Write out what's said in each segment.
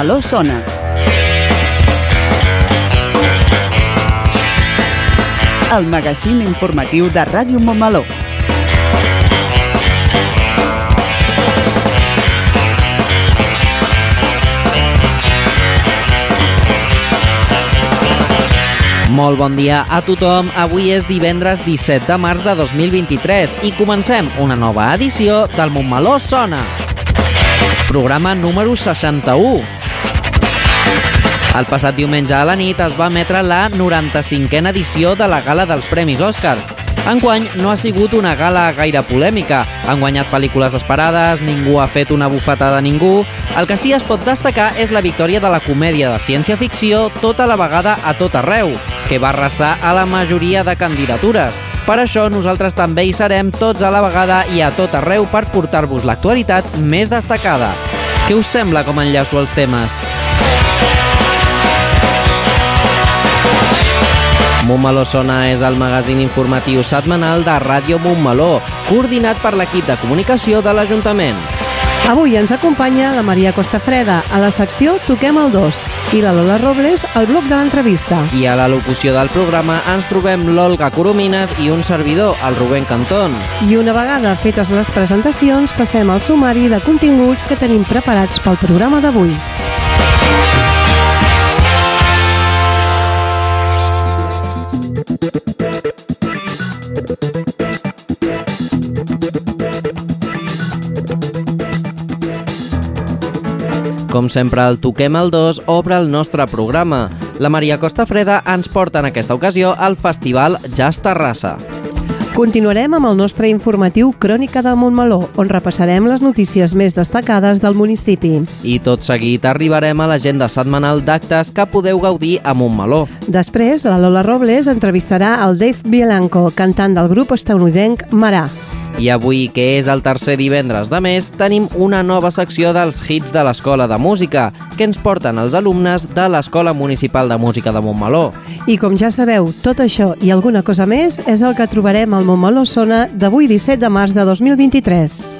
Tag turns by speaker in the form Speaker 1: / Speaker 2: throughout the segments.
Speaker 1: Montmeló sona. El magazín informatiu de Ràdio Montmeló.
Speaker 2: Molt bon dia a tothom. Avui és divendres 17 de març de 2023 i comencem una nova edició del Montmeló Sona. Programa número 61. El passat diumenge a la nit es va emetre la 95a edició de la gala dels Premis Òscar. Enguany no ha sigut una gala gaire polèmica. Han guanyat pel·lícules esperades, ningú ha fet una bufetada a ningú... El que sí es pot destacar és la victòria de la comèdia de ciència-ficció tota la vegada a tot arreu, que va arrasar a la majoria de candidatures. Per això nosaltres també hi serem tots a la vegada i a tot arreu per portar-vos l'actualitat més destacada. Què us sembla com enllaço els temes? Montmeló Sona és el magazín informatiu setmanal de Ràdio Montmeló, coordinat per l'equip de comunicació de l'Ajuntament.
Speaker 3: Avui ens acompanya la Maria Costafreda a la secció Toquem el 2 i la Lola Robles al bloc de l'entrevista.
Speaker 2: I a la locució del programa ens trobem l'Olga Coromines i un servidor, el Rubén Cantón.
Speaker 3: I una vegada fetes les presentacions, passem al sumari de continguts que tenim preparats pel programa d'avui.
Speaker 2: Com sempre, el Toquem el 2 obre el nostre programa. La Maria Costa Freda ens porta en aquesta ocasió al Festival Jazz Terrassa.
Speaker 3: Continuarem amb el nostre informatiu Crònica de Montmeló, on repassarem les notícies més destacades del municipi.
Speaker 2: I tot seguit arribarem a l'agenda setmanal d'actes que podeu gaudir a Montmeló.
Speaker 3: Després, la Lola Robles entrevistarà el Dave Bielanco, cantant del grup estadounidenc Marà.
Speaker 2: I avui, que és el tercer divendres de mes, tenim una nova secció dels hits de l'Escola de Música, que ens porten els alumnes de l'Escola Municipal de Música de Montmeló.
Speaker 3: I com ja sabeu, tot això i alguna cosa més és el que trobarem al Montmeló Sona d'avui 17 de març de 2023.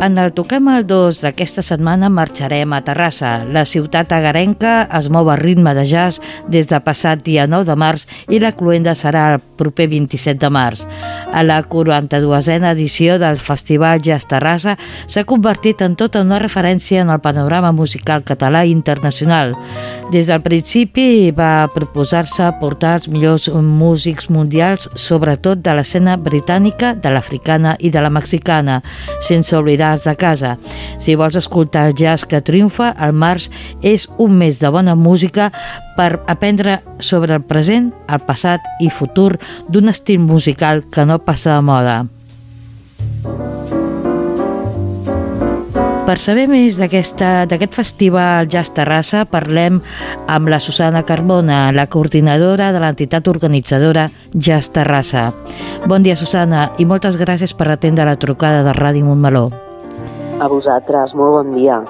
Speaker 4: En el Toquem el 2 d'aquesta setmana marxarem a Terrassa. La ciutat agarenca es mou a ritme de jazz des de passat dia 9 de març i la cluenda serà el proper 27 de març. A la 42a edició del Festival Jazz Terrassa s'ha convertit en tota una referència en el panorama musical català i internacional. Des del principi va proposar-se portar els millors músics mundials, sobretot de l'escena britànica, de l'africana i de la mexicana, sense oblidar els de casa. Si vols escoltar el jazz que triomfa, el març és un mes de bona música per aprendre sobre el present, el passat i futur d'un estil musical que no passa de moda. Per saber més d'aquest festival Jazz Terrassa parlem amb la Susana Carbona, la coordinadora de l'entitat organitzadora Jazz Terrassa. Bon dia, Susana, i moltes gràcies per atendre la trucada de Ràdio Montmeló.
Speaker 5: A vosaltres, molt bon dia.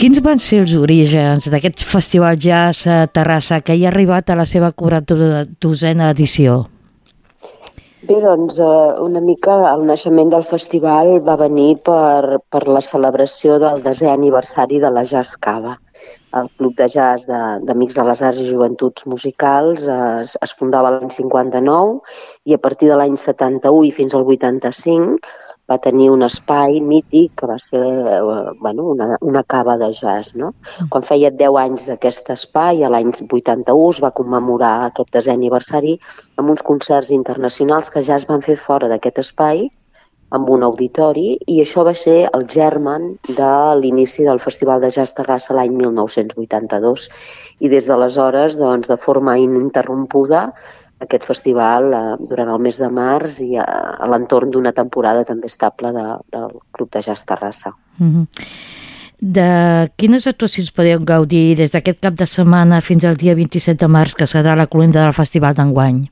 Speaker 4: Quins van ser els orígens d'aquest festival jazz a Terrassa que hi ha arribat a la seva 42a edició?
Speaker 5: Bé, doncs, eh, una mica el naixement del festival va venir per, per la celebració del desè aniversari de la Jazz Cava. el Club de Jazz d'Amics de, de les Arts i Joventuts Musicals es, es fundava l'any 59 i a partir de l'any 71 i fins al 85 va tenir un espai mític que va ser eh, bueno, una, una cava de jazz. No? Quan feia 10 anys d'aquest espai, a l'any 81 es va commemorar aquest desè aniversari amb uns concerts internacionals que ja es van fer fora d'aquest espai amb un auditori i això va ser el germen de l'inici del Festival de Jazz Terrassa l'any 1982 i des d'aleshores, doncs, de forma ininterrompuda, aquest festival eh, durant el mes de març i a, a l'entorn d'una temporada també estable de, del Club de Jazz Terrassa. Mm -hmm.
Speaker 4: De quines actuacions podeu gaudir des d'aquest cap de setmana fins al dia 27 de març, que serà la cloenda del Festival d'enguany?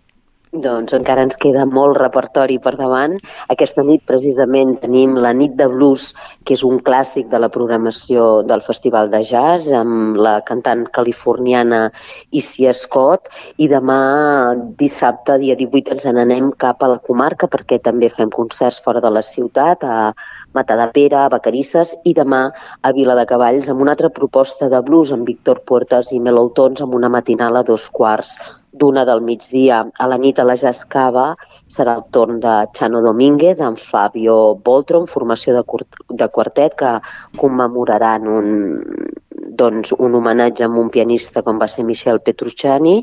Speaker 5: Doncs encara ens queda molt repertori per davant. Aquesta nit precisament tenim la nit de blues, que és un clàssic de la programació del Festival de Jazz, amb la cantant californiana Isia Scott, i demà dissabte, dia 18, ens n'anem cap a la comarca perquè també fem concerts fora de la ciutat, a Matadepera, a Vacarisses, i demà a Vila de Cavalls amb una altra proposta de blues amb Víctor Puertas i Meloutons amb una matinal a dos quarts d'una del migdia a la nit a la Jascava serà el torn de Chano Domínguez, d'en Fabio Boltron, formació de, de quartet que commemoraran un, doncs, un homenatge amb un pianista com va ser Michel Petrucciani.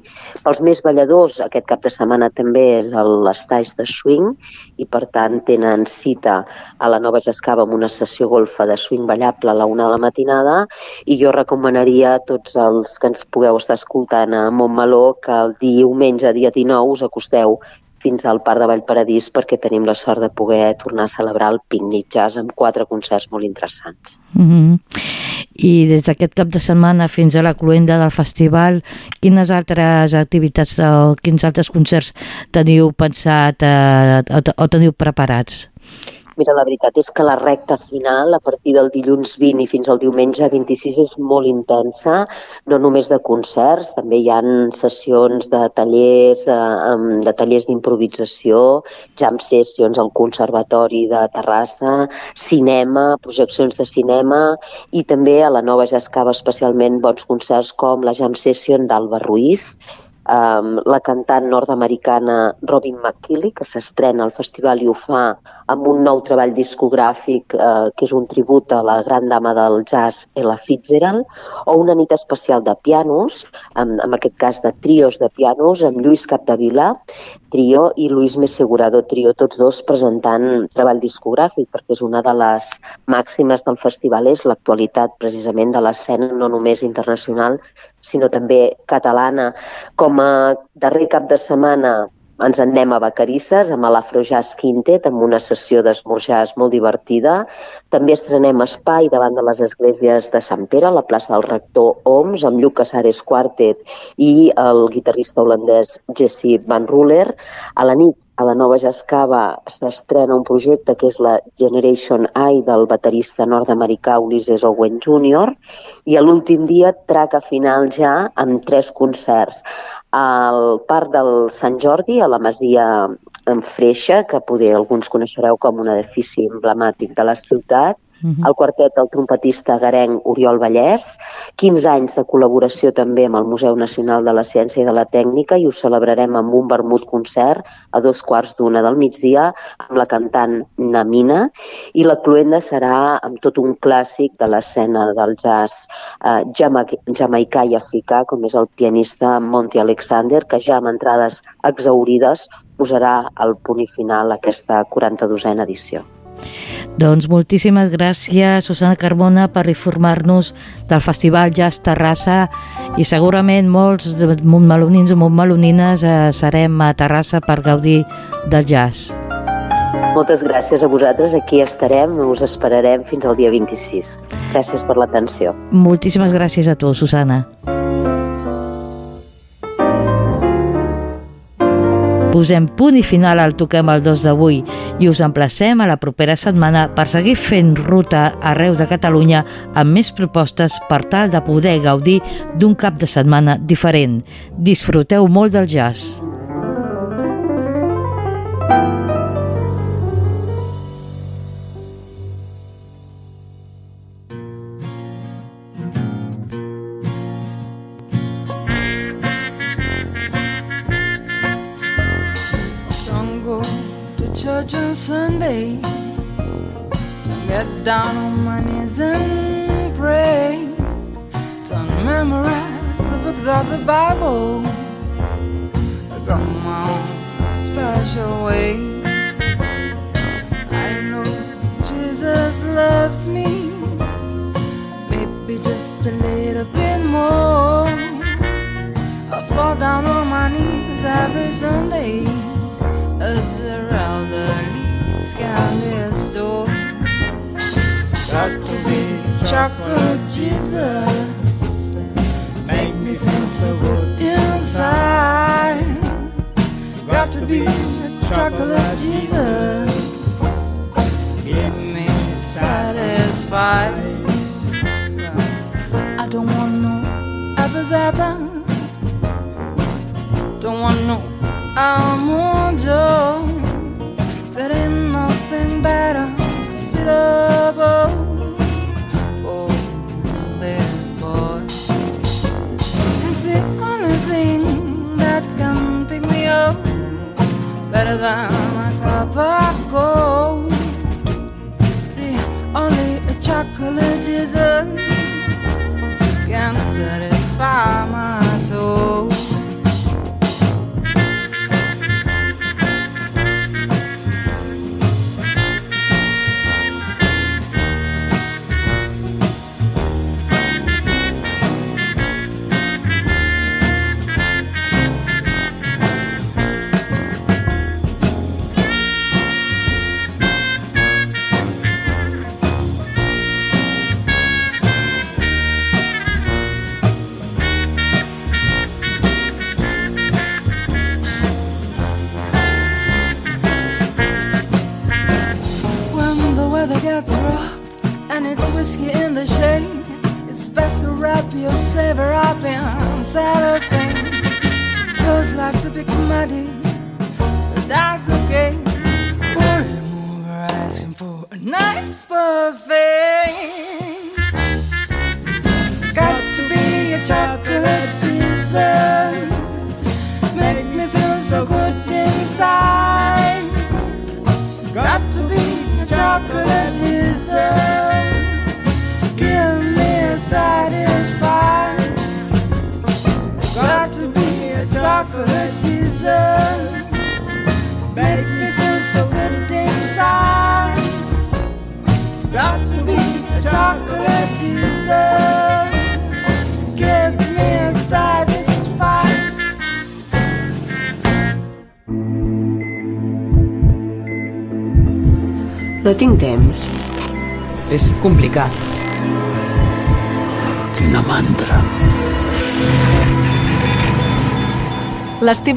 Speaker 5: Pels més balladors, aquest cap de setmana també és l'estage de swing i, per tant, tenen cita a la Nova Jascava amb una sessió golfa de swing ballable a la una de la matinada i jo recomanaria a tots els que ens pugueu estar escoltant a Montmeló que el diumenge, dia 19, us acosteu fins al Parc de Vallparadís perquè tenim la sort de poder tornar a celebrar el Picnic Jazz amb quatre concerts molt interessants. Mm -hmm.
Speaker 4: I des d'aquest cap de setmana fins a la cluenda del festival, quines altres activitats o quins altres concerts teniu pensat eh, o, o teniu preparats?
Speaker 5: Mira, la veritat és que la recta final, a partir del dilluns 20 i fins al diumenge 26, és molt intensa, no només de concerts, també hi han sessions de tallers, eh, de tallers d'improvisació, jam sessions al Conservatori de Terrassa, cinema, projeccions de cinema i també a la Nova Jascava especialment bons concerts com la jam session d'Alba Ruiz, la cantant nord-americana Robin McKilly, que s'estrena al festival i ho fa amb un nou treball discogràfic uh, que és un tribut a la gran dama del jazz Ella Fitzgerald, o una nit especial de pianos, en, en aquest cas de trios de pianos, amb Lluís Capdevila, trio, i Luis Mesegurado, trio, tots dos presentant treball discogràfic, perquè és una de les màximes del festival, és l'actualitat precisament de l'escena no només internacional, sinó també catalana. Com a darrer cap de setmana ens en anem a Vacarisses amb l'Afrojazz Quintet, amb una sessió d'esmorzars molt divertida. També estrenem espai davant de les esglésies de Sant Pere, a la plaça del rector Oms, amb Lluc Casares Quartet i el guitarrista holandès Jesse Van Ruler. A la nit a la Nova Jascava s'estrena un projecte que és la Generation I del baterista nord-americà Ulysses Owen Jr. i a l'últim dia traca final ja amb tres concerts. Al Parc del Sant Jordi, a la Masia en Freixa, que poder alguns coneixereu com un edifici emblemàtic de la ciutat, uh -huh. el quartet del trompetista garenc Oriol Vallès, 15 anys de col·laboració també amb el Museu Nacional de la Ciència i de la Tècnica i ho celebrarem amb un vermut concert a dos quarts d'una del migdia amb la cantant Namina i la cluenda serà amb tot un clàssic de l'escena del jazz eh, jama jamaicà i africà com és el pianista Monty Alexander que ja amb entrades exaurides posarà el punt i final a aquesta 42a edició.
Speaker 4: Doncs moltíssimes gràcies, Susana Carbona, per informar-nos del Festival Jazz Terrassa i segurament molts montmelonins i montmelonines eh, serem a Terrassa per gaudir del jazz.
Speaker 5: Moltes gràcies a vosaltres, aquí estarem, us esperarem fins al dia 26. Gràcies per l'atenció.
Speaker 4: Moltíssimes gràcies a tu, Susana. Posem punt i final al Toquem el 2 d'avui i us emplacem a la propera setmana per seguir fent ruta arreu de Catalunya amb més propostes per tal de poder gaudir d'un cap de setmana diferent. Disfruteu molt del jazz.
Speaker 6: Down on my knees and pray, to memorize the books of the Bible. I got my own special way. I know Jesus loves me, maybe just a little bit more. I fall down on my knees every Sunday. It's around the least candy store. Got to be chocolate Jesus. Make me feel so good inside. Got to be chocolate Jesus. Keep me satisfied. I don't want no apples, apples. Don't want no almond joy. There ain't nothing better suitable for better than a cup of gold. See, only a chocolate Jesus can satisfy my soul.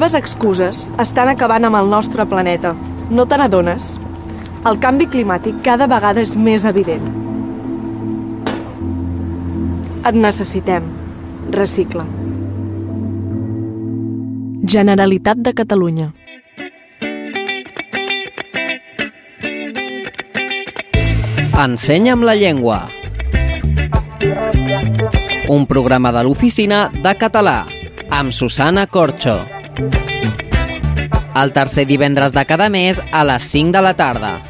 Speaker 7: Les excuses estan acabant amb el nostre planeta. No te n'adones? El canvi climàtic cada vegada és més evident. Et necessitem. Recicla. Generalitat de Catalunya.
Speaker 2: Ensenya'm la llengua. Un programa de l'oficina de català amb Susana Corxo. El tercer divendres de cada mes a les 5 de la tarda.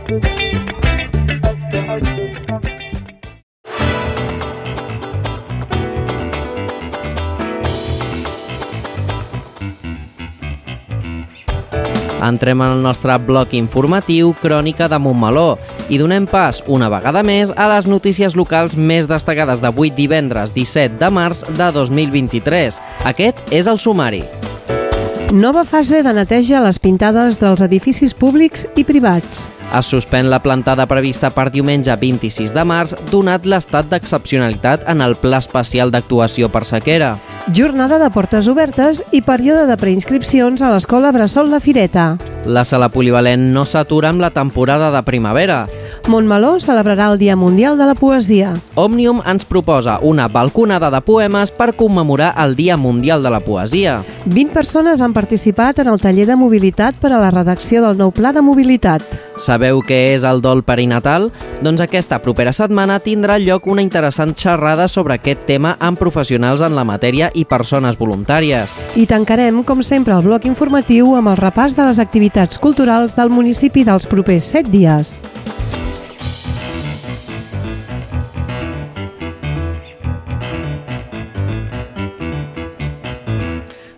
Speaker 2: Entrem en el nostre bloc informatiu Crònica de Montmeló i donem pas, una vegada més, a les notícies locals més destacades d'avui divendres 17 de març de 2023. Aquest és el sumari.
Speaker 3: Nova fase de neteja a les pintades dels edificis públics i privats.
Speaker 2: Es suspèn la plantada prevista per diumenge 26 de març, donat l'estat d'excepcionalitat en el Pla Especial d'Actuació per Sequera.
Speaker 3: Jornada de portes obertes i període de preinscripcions a l'Escola Bressol La Fireta.
Speaker 2: La sala polivalent no s'atura amb la temporada de primavera.
Speaker 3: Montmeló celebrarà el Dia Mundial de la Poesia.
Speaker 2: Òmnium ens proposa una balconada de poemes per commemorar el Dia Mundial de la Poesia.
Speaker 3: 20 persones han participat en el taller de mobilitat per a la redacció del nou Pla de Mobilitat.
Speaker 2: Sabeu què és el dol perinatal? Doncs aquesta propera setmana tindrà lloc una interessant xerrada sobre aquest tema amb professionals en la matèria i persones voluntàries.
Speaker 3: I tancarem, com sempre, el bloc informatiu amb el repàs de les activitats culturals del municipi dels propers 7 dies.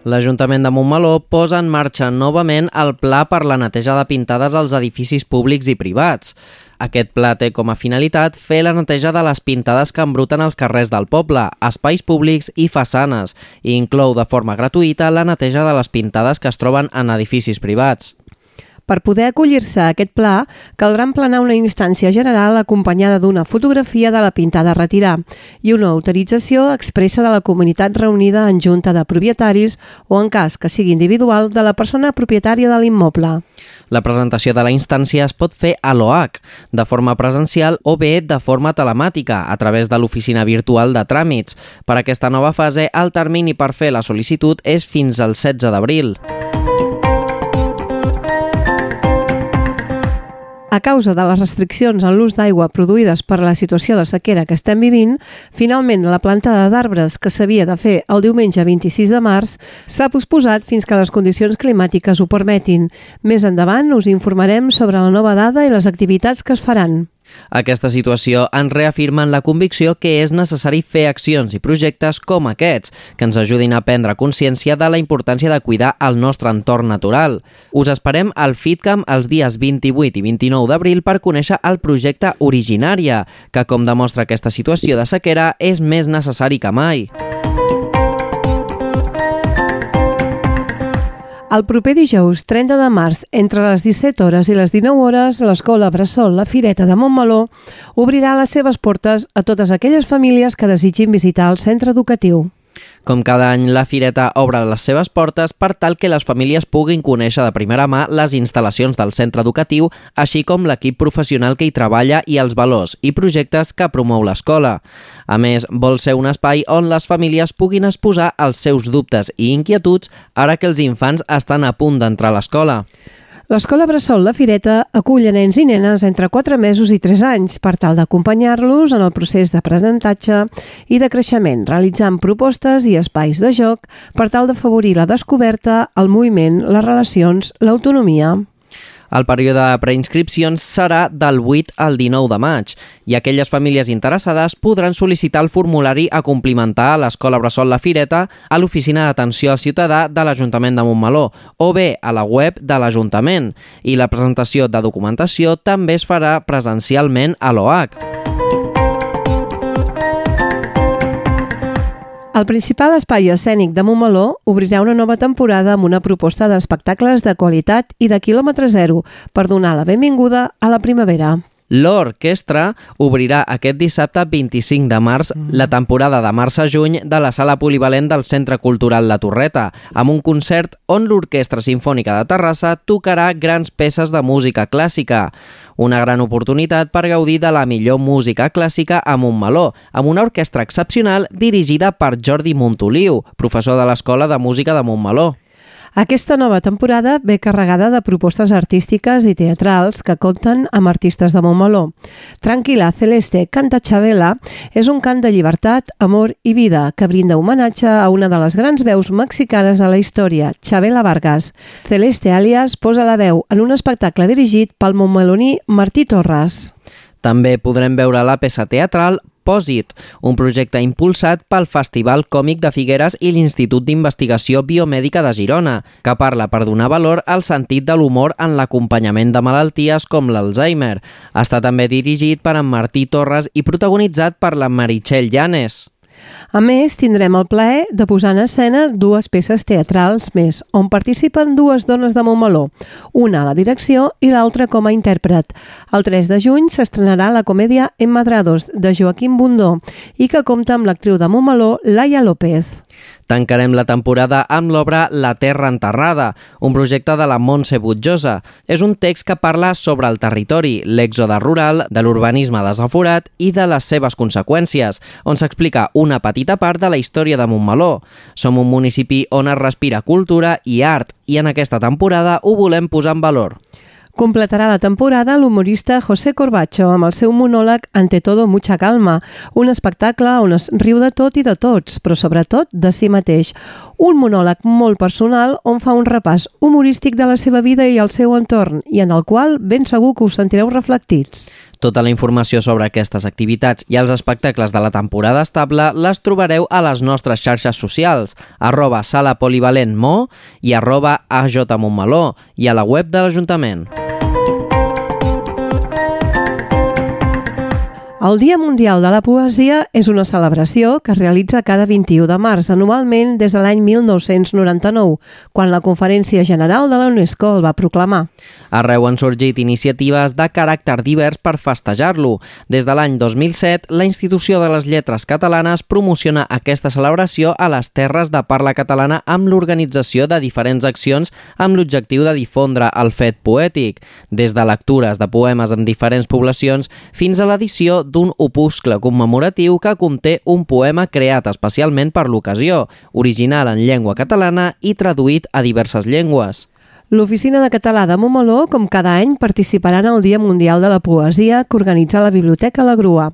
Speaker 2: L'Ajuntament de Montmeló posa en marxa novament el pla per la neteja de pintades als edificis públics i privats. Aquest pla té com a finalitat fer la neteja de les pintades que embruten els carrers del poble, espais públics i façanes, i inclou de forma gratuïta la neteja de les pintades que es troben en edificis privats.
Speaker 3: Per poder acollir-se a aquest pla, caldrà emplenar una instància general acompanyada d'una fotografia de la pintada a retirar i una autorització expressa de la comunitat reunida en junta de propietaris o, en cas que sigui individual, de la persona propietària de l'immoble.
Speaker 2: La presentació de la instància es pot fer a l'OAC, de forma presencial o bé de forma telemàtica, a través de l'oficina virtual de tràmits. Per aquesta nova fase, el termini per fer la sol·licitud és fins al 16 d'abril.
Speaker 3: A causa de les restriccions en l'ús d'aigua produïdes per la situació de sequera que estem vivint, finalment la plantada d'arbres que s'havia de fer el diumenge 26 de març s'ha posposat fins que les condicions climàtiques ho permetin. Més endavant us informarem sobre la nova dada i les activitats que es faran.
Speaker 2: Aquesta situació ens reafirma en la convicció que és necessari fer accions i projectes com aquests, que ens ajudin a prendre consciència de la importància de cuidar el nostre entorn natural. Us esperem al FitCamp els dies 28 i 29 d'abril per conèixer el projecte Originària, que com demostra aquesta situació de sequera és més necessari que mai.
Speaker 3: El proper dijous 30 de març, entre les 17 hores i les 19 hores, l'Escola Bressol La Fireta de Montmeló obrirà les seves portes a totes aquelles famílies que desitgin visitar el centre educatiu.
Speaker 2: Com cada any, la Fireta obre les seves portes per tal que les famílies puguin conèixer de primera mà les instal·lacions del centre educatiu, així com l'equip professional que hi treballa i els valors i projectes que promou l'escola. A més, vol ser un espai on les famílies puguin exposar els seus dubtes i inquietuds ara que els infants estan a punt d'entrar a l'escola.
Speaker 3: L'Escola Bressol La Fireta acull a nens i nenes entre 4 mesos i 3 anys per tal d'acompanyar-los en el procés d'aprenentatge i de creixement, realitzant propostes i espais de joc per tal d'afavorir la descoberta, el moviment, les relacions, l'autonomia.
Speaker 2: El període de preinscripcions serà del 8 al 19 de maig i aquelles famílies interessades podran sol·licitar el formulari a complimentar a l'Escola Bressol La Fireta a l'Oficina d'Atenció al Ciutadà de l'Ajuntament de Montmeló o bé a la web de l'Ajuntament i la presentació de documentació també es farà presencialment a l'OAC.
Speaker 3: El principal espai escènic de Montmeló obrirà una nova temporada amb una proposta d'espectacles de qualitat i de quilòmetre zero per donar la benvinguda a la primavera.
Speaker 2: L'Orquestra obrirà aquest dissabte 25 de març la temporada de març a juny de la Sala Polivalent del Centre Cultural La Torreta, amb un concert on l'Orquestra Simfònica de Terrassa tocarà grans peces de música clàssica. Una gran oportunitat per gaudir de la millor música clàssica a Montmeló, amb una orquestra excepcional dirigida per Jordi Montoliu, professor de l'Escola de Música de Montmeló.
Speaker 3: Aquesta nova temporada ve carregada de propostes artístiques i teatrals que compten amb artistes de Montmeló. Tranquila Celeste Canta Chabela és un cant de llibertat, amor i vida que brinda homenatge a una de les grans veus mexicanes de la història, Chabela Vargas. Celeste Alias posa la veu en un espectacle dirigit pel montmeloní Martí Torres.
Speaker 2: També podrem veure la peça teatral Pòsit, un projecte impulsat pel Festival Còmic de Figueres i l'Institut d'Investigació Biomèdica de Girona, que parla per donar valor al sentit de l'humor en l'acompanyament de malalties com l'Alzheimer. Està també dirigit per en Martí Torres i protagonitzat per la Meritxell Llanes.
Speaker 3: A més, tindrem el plaer de posar en escena dues peces teatrals més, on participen dues dones de Montmeló, una a la direcció i l'altra com a intèrpret. El 3 de juny s'estrenarà la comèdia Emmadrados, de Joaquim Bundó, i que compta amb l'actriu de Montmeló, Laia López.
Speaker 2: Tancarem la temporada amb l'obra La Terra Enterrada, un projecte de la Montse Butjosa. És un text que parla sobre el territori, l'èxode rural, de l'urbanisme desaforat i de les seves conseqüències, on s'explica una petita part de la història de Montmeló. Som un municipi on es respira cultura i art i en aquesta temporada ho volem posar en valor.
Speaker 3: Completarà la temporada l'humorista José Corbacho amb el seu monòleg Ante todo mucha calma, un espectacle on es riu de tot i de tots, però sobretot de si mateix. Un monòleg molt personal on fa un repàs humorístic de la seva vida i el seu entorn i en el qual ben segur que us sentireu reflectits.
Speaker 2: Tota la informació sobre aquestes activitats i els espectacles de la temporada estable les trobareu a les nostres xarxes socials, arroba sala polivalent mo i arroba ajmontmeló i a la web de l'Ajuntament.
Speaker 3: El Dia Mundial de la Poesia és una celebració que es realitza cada 21 de març, anualment des de l'any 1999, quan la Conferència General de la UNESCO el va proclamar.
Speaker 2: Arreu han sorgit iniciatives de caràcter divers per festejar-lo. Des de l'any 2007, la Institució de les Lletres Catalanes promociona aquesta celebració a les terres de parla catalana amb l'organització de diferents accions amb l'objectiu de difondre el fet poètic, des de lectures de poemes en diferents poblacions fins a l'edició d'un opuscle commemoratiu que conté un poema creat especialment per l'ocasió, original en llengua catalana i traduït a diverses llengües.
Speaker 3: L'Oficina de Català de Montmeló, com cada any, participarà en el Dia Mundial de la Poesia que organitza la Biblioteca La Grua.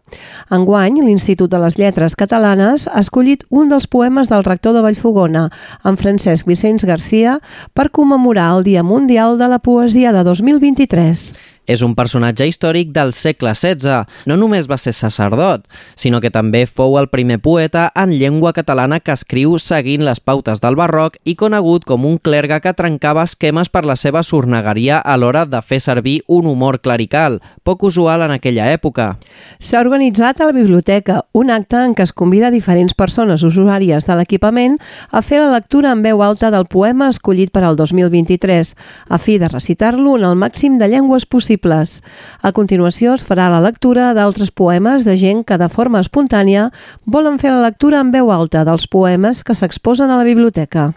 Speaker 3: Enguany, l'Institut de les Lletres Catalanes ha escollit un dels poemes del rector de Vallfogona, en Francesc Vicenç Garcia, per commemorar el Dia Mundial de la Poesia de 2023.
Speaker 2: És un personatge històric del segle XVI. No només va ser sacerdot, sinó que també fou el primer poeta en llengua catalana que escriu seguint les pautes del barroc i conegut com un clergue que trencava esquemes per la seva sornegueria a l'hora de fer servir un humor clerical, poc usual en aquella època.
Speaker 3: S'ha organitzat a la biblioteca un acte en què es convida diferents persones usuàries de l'equipament a fer la lectura en veu alta del poema escollit per al 2023, a fi de recitar-lo en el màxim de llengües possibles possibles. A continuació es farà la lectura d'altres poemes de gent que de forma espontània volen fer la lectura en veu alta dels poemes que s'exposen a la biblioteca.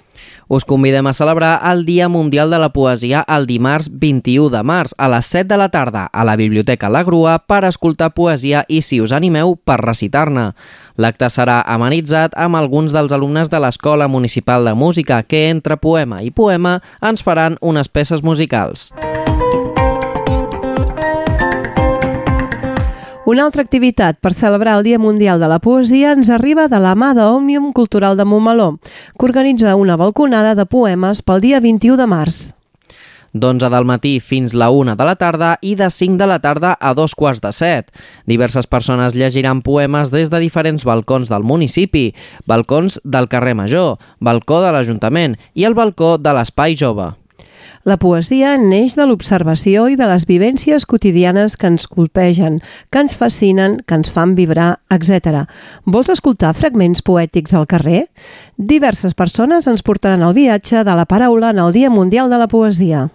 Speaker 2: Us convidem a celebrar el Dia Mundial de la Poesia el dimarts 21 de març a les 7 de la tarda a la Biblioteca La Grua per escoltar poesia i, si us animeu, per recitar-ne. L'acte serà amenitzat amb alguns dels alumnes de l'Escola Municipal de Música que, entre poema i poema, ens faran unes peces musicals.
Speaker 3: Una altra activitat per celebrar el Dia Mundial de la Poesia ens arriba de la mà d'Òmnium Cultural de Montmeló, que organitza una balconada de poemes pel dia 21 de març
Speaker 2: d'11 del matí fins la 1 de la tarda i de 5 de la tarda a dos quarts de 7. Diverses persones llegiran poemes des de diferents balcons del municipi, balcons del carrer Major, balcó de l'Ajuntament i el balcó de l'Espai Jove.
Speaker 3: La poesia neix de l'observació i de les vivències quotidianes que ens colpegen, que ens fascinen, que ens fan vibrar, etc. Vols escoltar fragments poètics al carrer? Diverses persones ens portaran el viatge de la paraula en el Dia Mundial de la Poesia.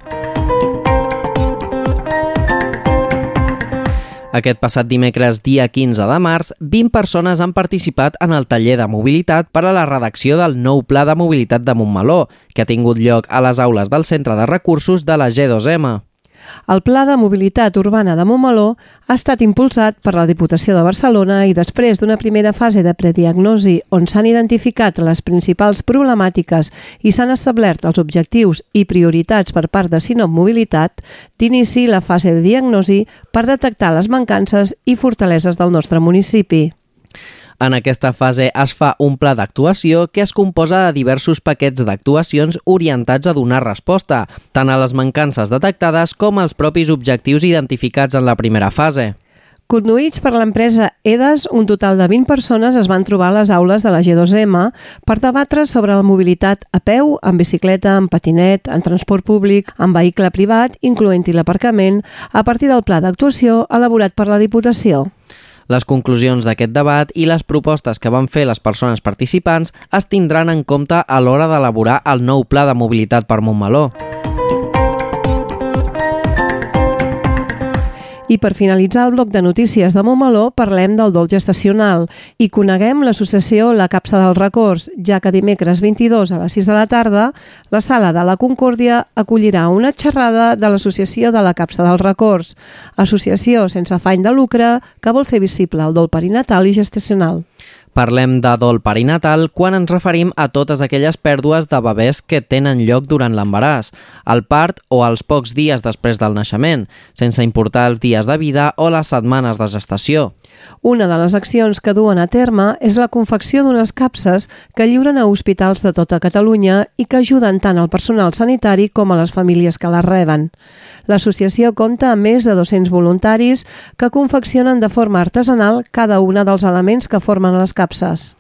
Speaker 2: Aquest passat dimecres, dia 15 de març, 20 persones han participat en el taller de mobilitat per a la redacció del nou Pla de Mobilitat de Montmeló, que ha tingut lloc a les aules del Centre de Recursos de la G2M.
Speaker 3: El Pla de Mobilitat Urbana de Montmeló ha estat impulsat per la Diputació de Barcelona i després d'una primera fase de prediagnosi on s'han identificat les principals problemàtiques i s'han establert els objectius i prioritats per part de Sinop Mobilitat, d'inici la fase de diagnosi per detectar les mancances i fortaleses del nostre municipi.
Speaker 2: En aquesta fase es fa un pla d'actuació que es composa de diversos paquets d'actuacions orientats a donar resposta, tant a les mancances detectades com als propis objectius identificats en la primera fase.
Speaker 3: Conduïts per l'empresa EDAS, un total de 20 persones es van trobar a les aules de la G2M per debatre sobre la mobilitat a peu, en bicicleta, en patinet, en transport públic, en vehicle privat, incloent-hi l'aparcament, a partir del pla d'actuació elaborat per la Diputació.
Speaker 2: Les conclusions d'aquest debat i les propostes que van fer les persones participants es tindran en compte a l'hora d'elaborar el nou pla de mobilitat per Montmeló.
Speaker 3: I per finalitzar el bloc de notícies de Montmeló, parlem del dol gestacional i coneguem l'associació La Capsa del Records, ja que dimecres 22 a les 6 de la tarda la Sala de la Concòrdia acollirà una xerrada de l'Associació de la Capsa del Records, associació sense afany de lucre que vol fer visible el dol perinatal i gestacional.
Speaker 2: Parlem de dol perinatal quan ens referim a totes aquelles pèrdues de bebès que tenen lloc durant l'embaràs, el part o els pocs dies després del naixement, sense importar els dies de vida o les setmanes de gestació.
Speaker 3: Una de les accions que duen a terme és la confecció d'unes capses que lliuren a hospitals de tota Catalunya i que ajuden tant al personal sanitari com a les famílies que les reben. L'associació compta amb més de 200 voluntaris que confeccionen de forma artesanal cada una dels elements que formen les capses.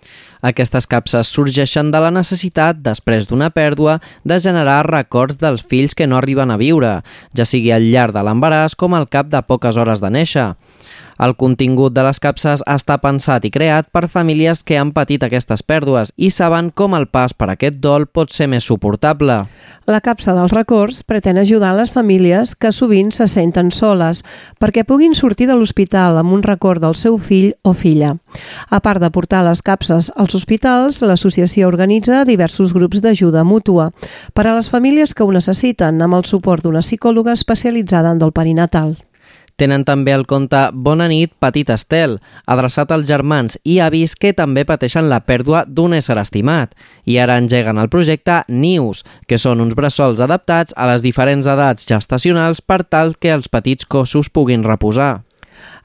Speaker 2: Aquestes capses sorgeixen de la necessitat, després d'una pèrdua, de generar records dels fills que no arriben a viure, ja sigui al llarg de l'embaràs com al cap de poques hores de néixer. El contingut de les capses està pensat i creat per famílies que han patit aquestes pèrdues i saben com el pas per aquest dol pot ser més suportable.
Speaker 3: La capsa dels records pretén ajudar les famílies que sovint se senten soles perquè puguin sortir de l'hospital amb un record del seu fill o filla. A part de portar les capses als hospitals, l'associació organitza diversos grups d'ajuda mútua per a les famílies que ho necessiten amb el suport d'una psicòloga especialitzada en dol perinatal.
Speaker 2: Tenen també el conte Bona nit, petit Estel, adreçat als germans i avis que també pateixen la pèrdua d'un ésser estimat. I ara engeguen el projecte Nius, que són uns bressols adaptats a les diferents edats gestacionals per tal que els petits cossos puguin reposar.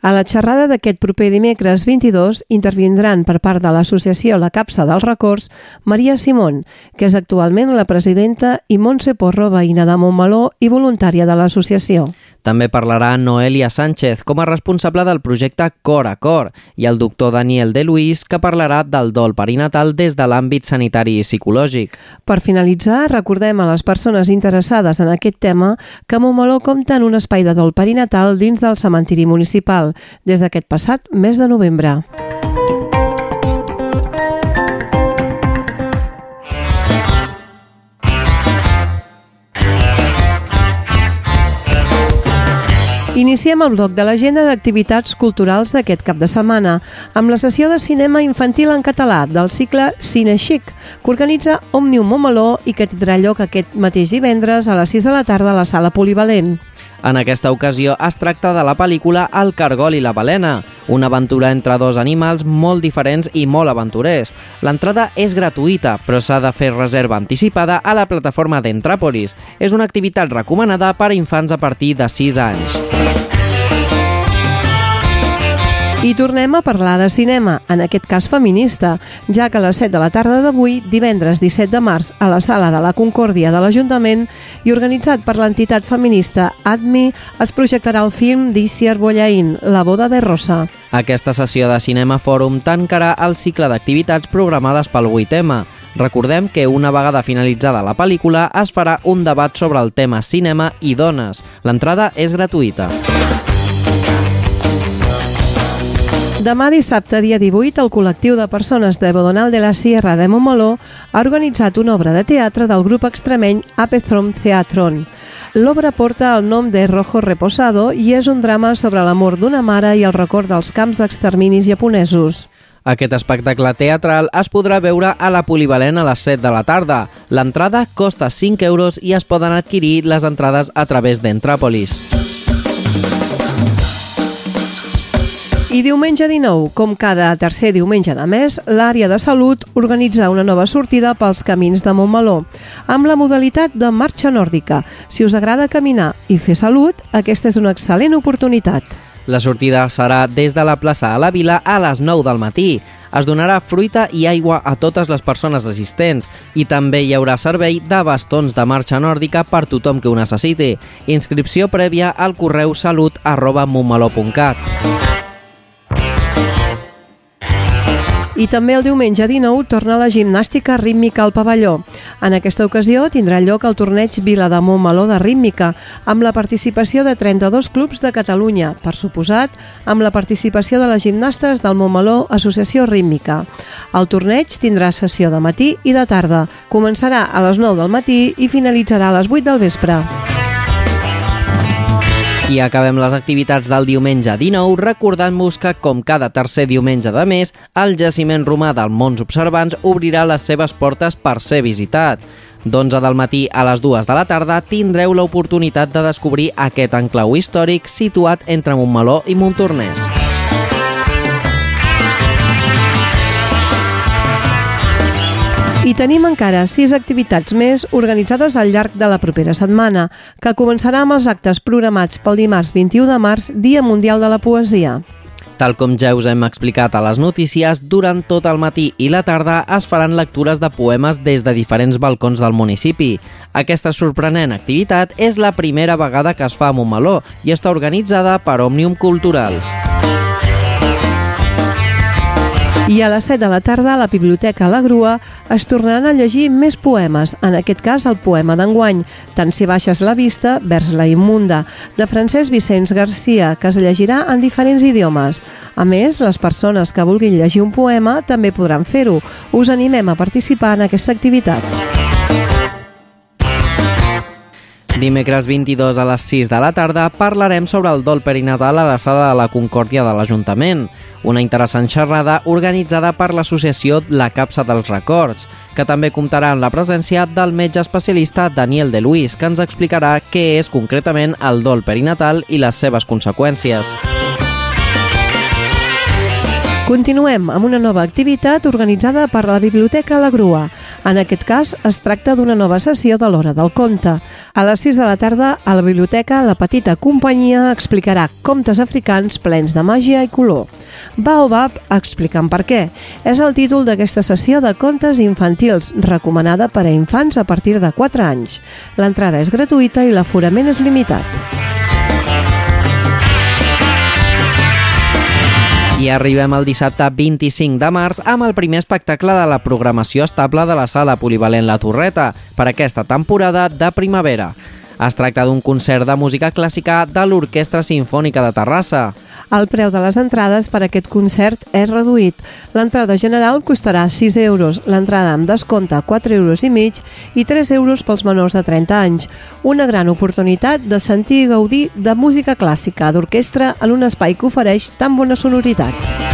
Speaker 3: A la xerrada d'aquest proper dimecres 22 intervindran per part de l'associació La Capsa dels Records Maria Simón, que és actualment la presidenta, i Montse Porro, veïna de Montmeló i voluntària de l'associació.
Speaker 2: També parlarà Noelia Sánchez com a responsable del projecte Cor a Cor i el doctor Daniel de Luis que parlarà del dol perinatal des de l'àmbit sanitari i psicològic.
Speaker 3: Per finalitzar, recordem a les persones interessades en aquest tema que Montmeló compta en un espai de dol perinatal dins del cementiri municipal des d'aquest passat mes de novembre. Iniciem el bloc de l'agenda d'activitats culturals d'aquest cap de setmana amb la sessió de cinema infantil en català del cicle Cine Chic, que organitza Òmnium Montmeló i que tindrà lloc aquest mateix divendres a les 6 de la tarda a la sala polivalent.
Speaker 2: En aquesta ocasió es tracta de la pel·lícula El cargol i la balena, una aventura entre dos animals molt diferents i molt aventurers. L'entrada és gratuïta, però s'ha de fer reserva anticipada a la plataforma d'Entràpolis. És una activitat recomanada per a infants a partir de 6 anys.
Speaker 3: I tornem a parlar de cinema, en aquest cas feminista, ja que a les 7 de la tarda d'avui, divendres 17 de març, a la sala de la Concòrdia de l'Ajuntament i organitzat per l'entitat feminista ADMI, es projectarà el film d'Isier Bollaín, La boda de Rosa.
Speaker 2: Aquesta sessió de Cinema Fòrum tancarà el cicle d'activitats programades pel 8M. Recordem que una vegada finalitzada la pel·lícula es farà un debat sobre el tema cinema i dones. L'entrada és gratuïta.
Speaker 3: Demà dissabte, dia 18, el col·lectiu de persones de Bodonal de la Sierra de Montmeló ha organitzat una obra de teatre del grup extremeny Apethrom Theatron. L'obra porta el nom de Rojo Reposado i és un drama sobre l'amor d'una mare i el record dels camps d'exterminis japonesos.
Speaker 2: Aquest espectacle teatral es podrà veure a la Polivalent a les 7 de la tarda. L'entrada costa 5 euros i es poden adquirir les entrades a través d'Entràpolis.
Speaker 3: I diumenge 19, com cada tercer diumenge de mes, l'àrea de salut organitza una nova sortida pels camins de Montmeló, amb la modalitat de marxa nòrdica. Si us agrada caminar i fer salut, aquesta és una excel·lent oportunitat.
Speaker 2: La sortida serà des de la plaça a la Vila a les 9 del matí. Es donarà fruita i aigua a totes les persones assistents i també hi haurà servei de bastons de marxa nòrdica per tothom que ho necessiti. Inscripció prèvia al correu salut arroba
Speaker 3: I també el diumenge 19 torna la gimnàstica rítmica al pavelló. En aquesta ocasió tindrà lloc el torneig Vila de Montmeló de rítmica, amb la participació de 32 clubs de Catalunya, per suposat, amb la participació de les gimnastes del Montmeló Associació Rítmica. El torneig tindrà sessió de matí i de tarda. Començarà a les 9 del matí i finalitzarà a les 8 del vespre.
Speaker 2: I acabem les activitats del diumenge 19 recordant-vos que, com cada tercer diumenge de mes, el jaciment romà del Mons Observants obrirà les seves portes per ser visitat. D'11 del matí a les 2 de la tarda tindreu l'oportunitat de descobrir aquest enclau històric situat entre Montmeló i Montornès.
Speaker 3: I tenim encara sis activitats més organitzades al llarg de la propera setmana, que començarà amb els actes programats pel dimarts 21 de març, Dia Mundial de la Poesia.
Speaker 2: Tal com ja us hem explicat a les notícies, durant tot el matí i la tarda es faran lectures de poemes des de diferents balcons del municipi. Aquesta sorprenent activitat és la primera vegada que es fa a Montmeló i està organitzada per Òmnium Cultural.
Speaker 3: I a les 7 de la tarda a la Biblioteca La Grua es tornaran a llegir més poemes, en aquest cas el poema d'enguany, Tant si baixes la vista, vers la immunda, de Francesc Vicenç Garcia, que es llegirà en diferents idiomes. A més, les persones que vulguin llegir un poema també podran fer-ho. Us animem a participar en aquesta activitat.
Speaker 2: Dimecres 22 a les 6 de la tarda parlarem sobre el dol perinatal a la sala de la Concòrdia de l'Ajuntament, una interessant xerrada organitzada per l'associació La Capsa dels Records, que també comptarà amb la presència del metge especialista Daniel de Luis, que ens explicarà què és concretament el dol perinatal i les seves conseqüències.
Speaker 3: Continuem amb una nova activitat organitzada per la Biblioteca La Grua. En aquest cas, es tracta d'una nova sessió de l'Hora del Conte. A les 6 de la tarda, a la biblioteca, la petita companyia explicarà contes africans plens de màgia i color. Baobab explicant per què. És el títol d'aquesta sessió de contes infantils, recomanada per a infants a partir de 4 anys. L'entrada és gratuïta i l'aforament és limitat.
Speaker 2: I arribem al dissabte 25 de març amb el primer espectacle de la programació estable de la sala polivalent La Torreta per aquesta temporada de primavera. Es tracta d'un concert de música clàssica de l'Orquestra Simfònica de Terrassa.
Speaker 3: El preu de les entrades per a aquest concert és reduït. L'entrada general costarà 6 euros, l'entrada amb descompte 4 euros i mig i 3 euros pels menors de 30 anys. Una gran oportunitat de sentir i gaudir de música clàssica d'orquestra en un espai que ofereix tan bona sonoritat.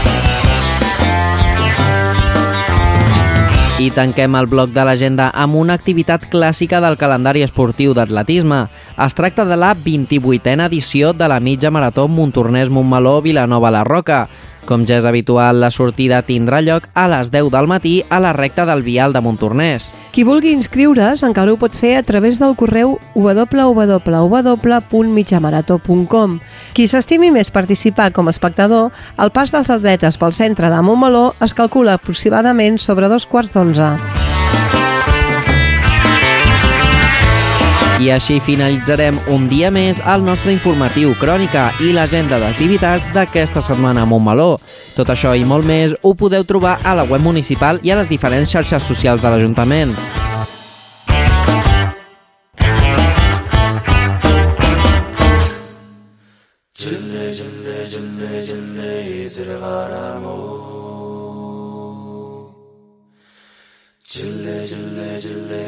Speaker 2: I tanquem el bloc de l'agenda amb una activitat clàssica del calendari esportiu d'atletisme. Es tracta de la 28a edició de la mitja marató Montornès-Montmeló-Vilanova-la Roca. Com ja és habitual, la sortida tindrà lloc a les 10 del matí a la recta del vial de Montornès.
Speaker 3: Qui vulgui inscriure's encara ho pot fer a través del correu www.mitjamarató.com. Qui s'estimi més participar com a espectador, el pas dels atletes pel centre de Montmeló es calcula aproximadament sobre dos quarts d'onze.
Speaker 2: I així finalitzarem un dia més el nostre informatiu Crònica i l'agenda d'activitats d'aquesta setmana a Montmeló. Tot això i molt més ho podeu trobar a la web municipal i a les diferents xarxes socials de l'Ajuntament.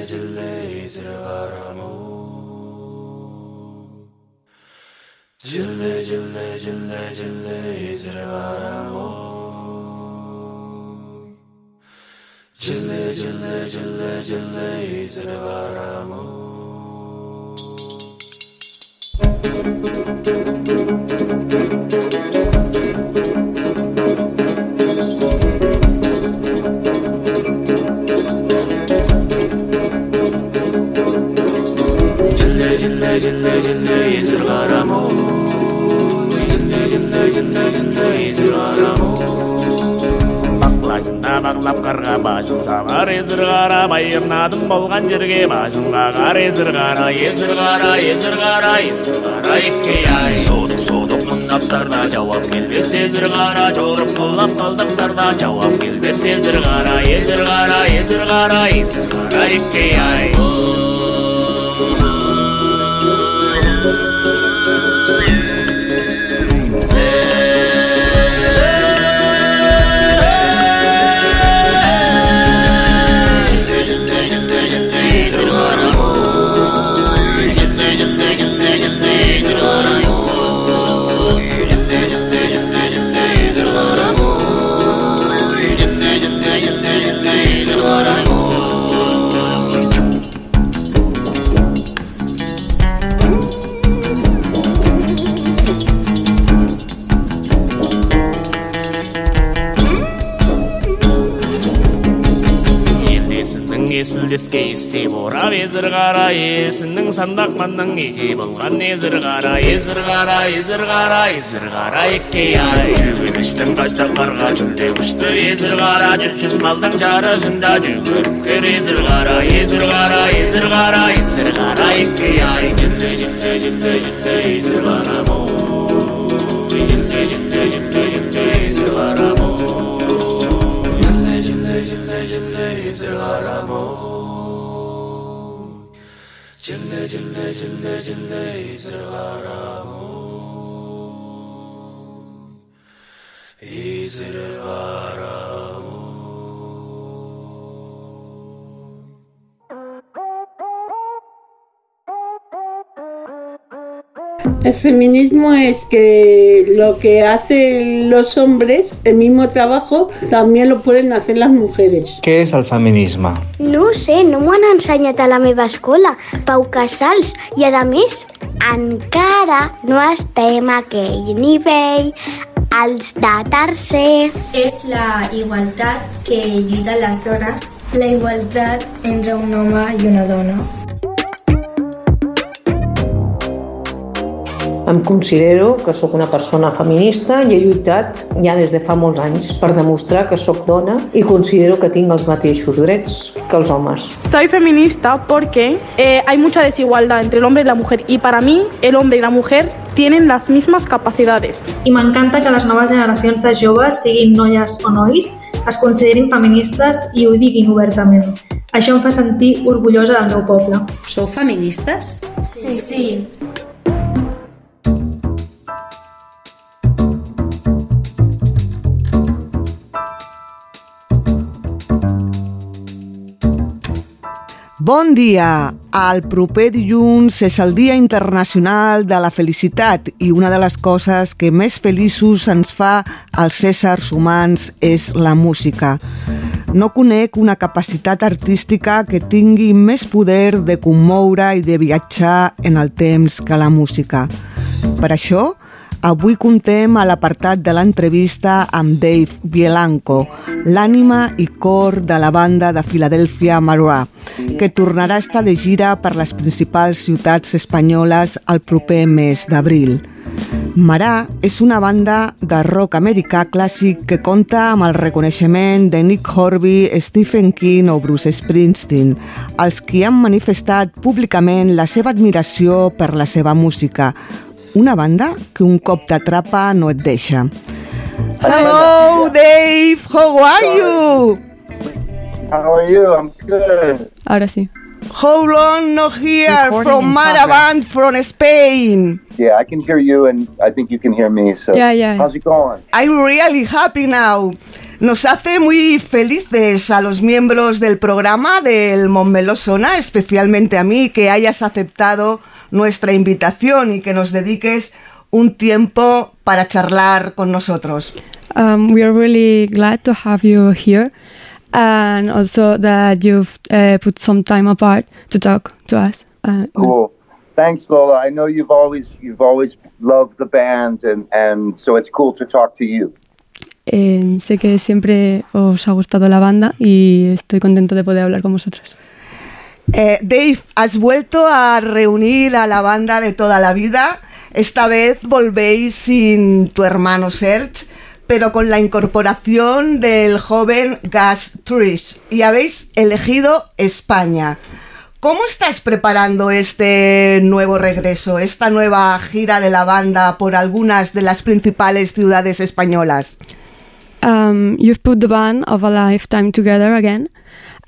Speaker 8: Jille Cille cille cille cille izrevaramo Cille cille cille cille izrevaramo Cille cille cille cille бағлап қарға башын салар есір қара байырнадым болған жерге бажыңға қағар есір қара езір қара езір қара қара ай. Содық содық мыңдап жауап келмес езір қара жорып құлап қалдықтарда жауап келмес езір қара езір қара езір қара қара ай. Есілдеске есте борап езір қара есінің сандақ манның еке болған езір қара езір қара езір қара езір қара екке ай жүгініштің қашта қарға жүлде күшті езір қара жүз жүз малдың жарысында жүгіріп кер езір қара езір қара езір қара езір қара екке ай жүлде жүлде жүлде жүлде езір қара جل جل جل جل يزرع غرامون يزرع غرامون
Speaker 9: El feminismo es que lo que hacen los hombres, el mismo trabajo, también lo pueden hacer las mujeres.
Speaker 10: Què és el feminisme?
Speaker 11: No ho sé, no m'ho han ensenyat a la meva escola, Pau Casals, i a més, encara no estem a aquell nivell, els de tercer.
Speaker 12: És la igualtat que lluiten les dones, la igualtat entre un home i una dona.
Speaker 13: Em considero que sóc una persona feminista i he lluitat ja des de fa molts anys per demostrar que sóc dona i considero que tinc els mateixos drets que els homes.
Speaker 14: Soy feminista porque eh, hay mucha desigualdad entre el hombre y la mujer y para mí el hombre y la mujer tienen las mismas capacidades.
Speaker 15: I m'encanta que les noves generacions de joves, siguin noies o nois, es considerin feministes i ho diguin obertament. Això em fa sentir orgullosa del meu poble.
Speaker 16: Sou feministes?
Speaker 12: Sí, sí.
Speaker 1: Bon dia! El proper dilluns és el Dia Internacional de la Felicitat i una de les coses que més feliços ens fa als éssers humans és la música. No conec una capacitat artística que tingui més poder de commoure i de viatjar en el temps que la música. Per això, Avui contem a l'apartat de l'entrevista amb Dave Bielanco, l'ànima i cor de la banda de Filadèlfia Marà, que tornarà a estar de gira per les principals ciutats espanyoles el proper mes d'abril. Marà és una banda de rock americà clàssic que compta amb el reconeixement de Nick Horby, Stephen King o Bruce Springsteen, els qui han manifestat públicament la seva admiració per la seva música, una banda que un cop t'atrapa no et deixa. Hello, Dave! How are you?
Speaker 17: How are you? I'm good.
Speaker 3: Ahora sí.
Speaker 1: How long no hear
Speaker 17: Recording
Speaker 1: from
Speaker 17: in
Speaker 1: Mara
Speaker 17: progress.
Speaker 1: Band from Spain?
Speaker 17: Yeah, I can hear you, and I think you can hear me. So,
Speaker 1: Yeah, yeah.
Speaker 17: how's it going?
Speaker 1: I'm really happy now. Nos hace muy felices a los miembros del programa del Montmeló Sona, especialmente a mí, que hayas aceptado nuestra invitación y que nos dediques un tiempo para charlar con nosotros.
Speaker 18: Um, we are really glad to have you here and also that you've uh, put some time apart to talk to us. Uh,
Speaker 17: Cool. Thanks, Lola. I know you've always you've always loved the band, and and so it's cool to talk to you.
Speaker 18: eh, sé que siempre os ha gustado la banda y estoy contento de poder hablar con vosotros.
Speaker 1: Eh, Dave, has vuelto a reunir a la banda de toda la vida. Esta vez volvéis sin tu hermano Serge, pero con la incorporación del joven Gas Trish y habéis elegido España. ¿Cómo estás preparando este nuevo regreso, esta nueva gira de la banda por algunas de las principales ciudades españolas?
Speaker 18: Um, you've put the band of a lifetime together again,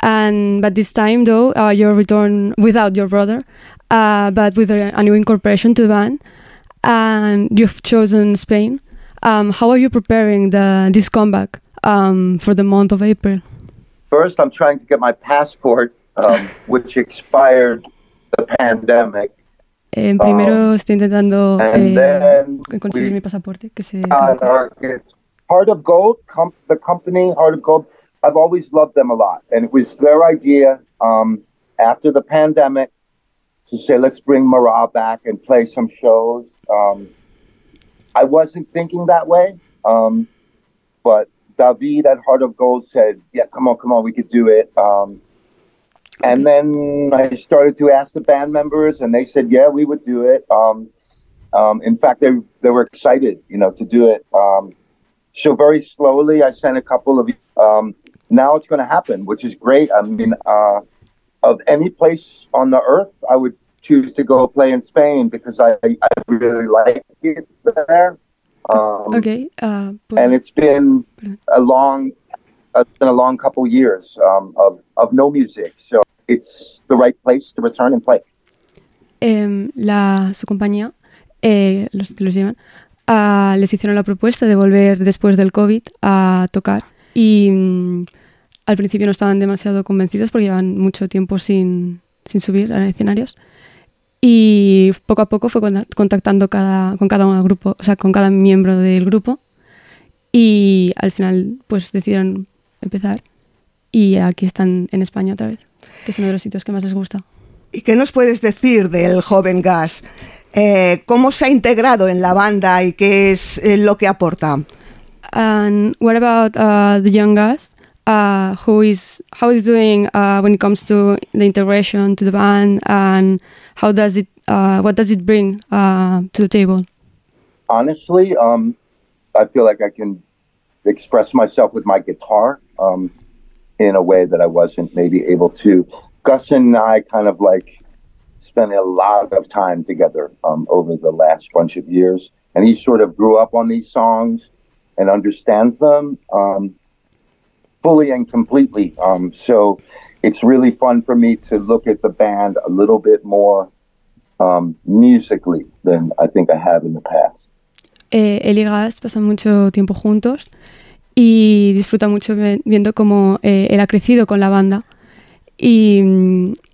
Speaker 18: and but this time though uh, you return without your brother, uh, but with a, a new incorporation to the band, and you've chosen Spain. Um, how are you preparing the this comeback um, for the month of April?
Speaker 17: First, I'm trying to get my passport, um, which expired the pandemic.
Speaker 18: Eh, primero estoy intentando eh, conseguir
Speaker 17: we-
Speaker 18: mi pasaporte que se
Speaker 17: Uh, our- Heart of Gold, com- the company Heart of Gold. I've always loved them a lot, and it was their idea um, after the pandemic to say, let's bring Marah back and play some shows. Um, I wasn't thinking that way, um, but David at Heart of Gold said, "Yeah, come on, come on, we could do it." Um, And then I started to ask the band members, and they said, "Yeah, we would do it." Um, um, in fact, they they were excited, you know, to do it. Um, so very slowly, I sent a couple of. Um, now it's going to happen, which is great. I mean, uh, of any place on the earth, I would choose to go play in Spain because I I really like it there. Um,
Speaker 18: okay. Uh,
Speaker 17: and it's been a long, it's been a long couple years um, of of no music, so it's the right place to return and play.
Speaker 18: Em, la, su compañía, eh, los que los llevan, les hicieron la propuesta de volver después del COVID a tocar y mm, al principio no estaban demasiado convencidos porque llevan mucho tiempo sin, sin subir a escenarios y poco a poco fue conta- contactando cada, con cada grupo, o sea, con cada miembro del grupo y al final pues decidieron empezar y aquí están en España otra vez, que es uno de los sitios que más les gusta.
Speaker 1: ¿Y qué nos puedes decir del joven Gas? Eh, ¿Cómo se ha integrado en la banda y qué es eh, lo que aporta?
Speaker 18: And what about uh, the young guys? Uh, who is how is doing uh, when it comes to the integration to the band, and how does it uh, what does it bring uh, to the table?
Speaker 17: honestly, um, I feel like I can express myself with my guitar um, in a way that I wasn't maybe able to. Gus and I kind of like spent a lot of time together um, over the last bunch of years, and he sort of grew up on these songs and understands them um, fully and completely. Um, so it's really fun for me to look at the band a little bit more um, musically than I think I have in the past.
Speaker 18: Eh, él y Gas pasan mucho tiempo juntos y disfruta mucho viendo cómo eh, él ha crecido con la banda y,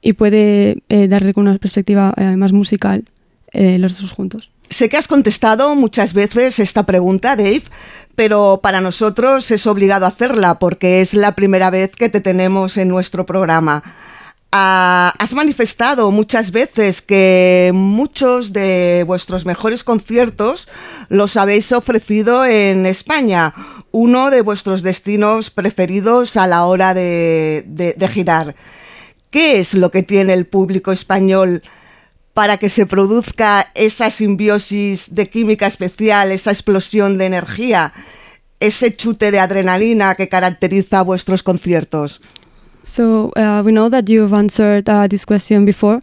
Speaker 18: y puede eh, darle una perspectiva eh, más musical eh, los dos juntos.
Speaker 1: Sé que has contestado muchas veces esta pregunta, Dave, pero para nosotros es obligado hacerla porque es la primera vez que te tenemos en nuestro programa. Ah, has manifestado muchas veces que muchos de vuestros mejores conciertos los habéis ofrecido en España, uno de vuestros destinos preferidos a la hora de, girar. ¿Qué es lo que tiene el público español para que se produzca esa simbiosis de química especial, esa explosión de energía, ese chute de adrenalina que caracteriza vuestros conciertos?
Speaker 18: So uh, we know that you've answered uh, this question before,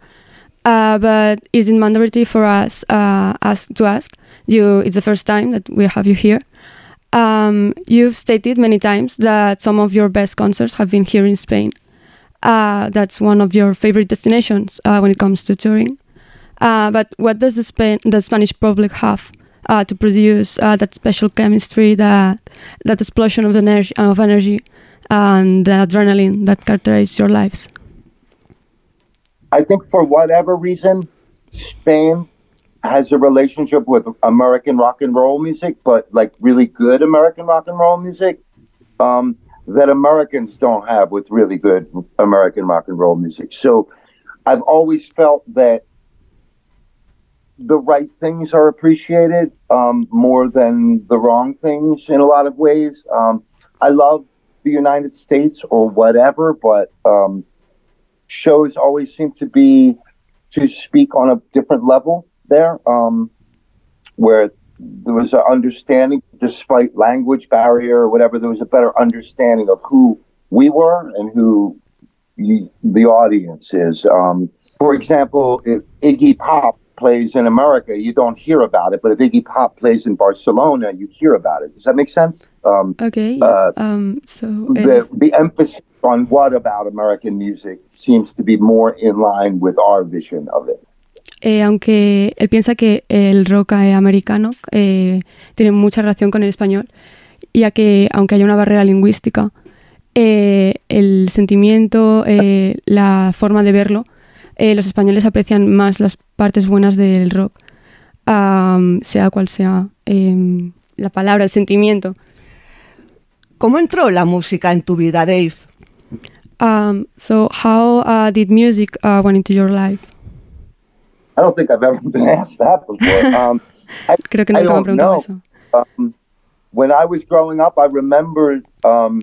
Speaker 18: uh, but is it mandatory for us ask, to ask you? It's the first time that we have you here. Um, you've stated many times that some of your best concerts have been here in Spain. Uh, that's one of your favorite destinations uh, when it comes to touring. Uh, but what does the, Spain, the Spanish public have uh, to produce uh, that special chemistry, that that explosion of energy, of energy, and the adrenaline that characterize your lives?
Speaker 17: I think for whatever reason, Spain has a relationship with American rock and roll music, but like really good American rock and roll music um, that Americans don't have with really good American rock and roll music. So I've always felt that the right things are appreciated um, more than the wrong things in a lot of ways. Um, I love the United States or whatever, but um, shows always seem to be to speak on a different level there, um, where there was an understanding, despite language barrier or whatever, there was a better understanding of who we were and who you, the audience is. Um, for example, if Iggy Pop plays in America, you don't hear about it, but if Iggy Pop plays in Barcelona, you hear about it. Does that make sense? Um,
Speaker 18: Okay.
Speaker 17: uh,
Speaker 18: um, so
Speaker 17: the, the emphasis on what about American music seems to be more in line with our vision of it.
Speaker 18: Eh, aunque él piensa que el rock eh, americano eh, tiene mucha relación con el español, ya que aunque haya una barrera lingüística, eh, el sentimiento, la forma de verlo, los españoles aprecian más las partes buenas del rock, am, sea cual sea em, la palabra, el sentimiento.
Speaker 1: ¿Cómo entró la música en tu vida, Dave?
Speaker 18: Um, so how uh, did music uh, went into your life?
Speaker 17: I don't think I've ever been asked that before. Um, I,
Speaker 18: Creo que nunca me han
Speaker 17: don't
Speaker 18: preguntado
Speaker 17: know.
Speaker 18: eso.
Speaker 17: Um, when I was growing up, I remember um,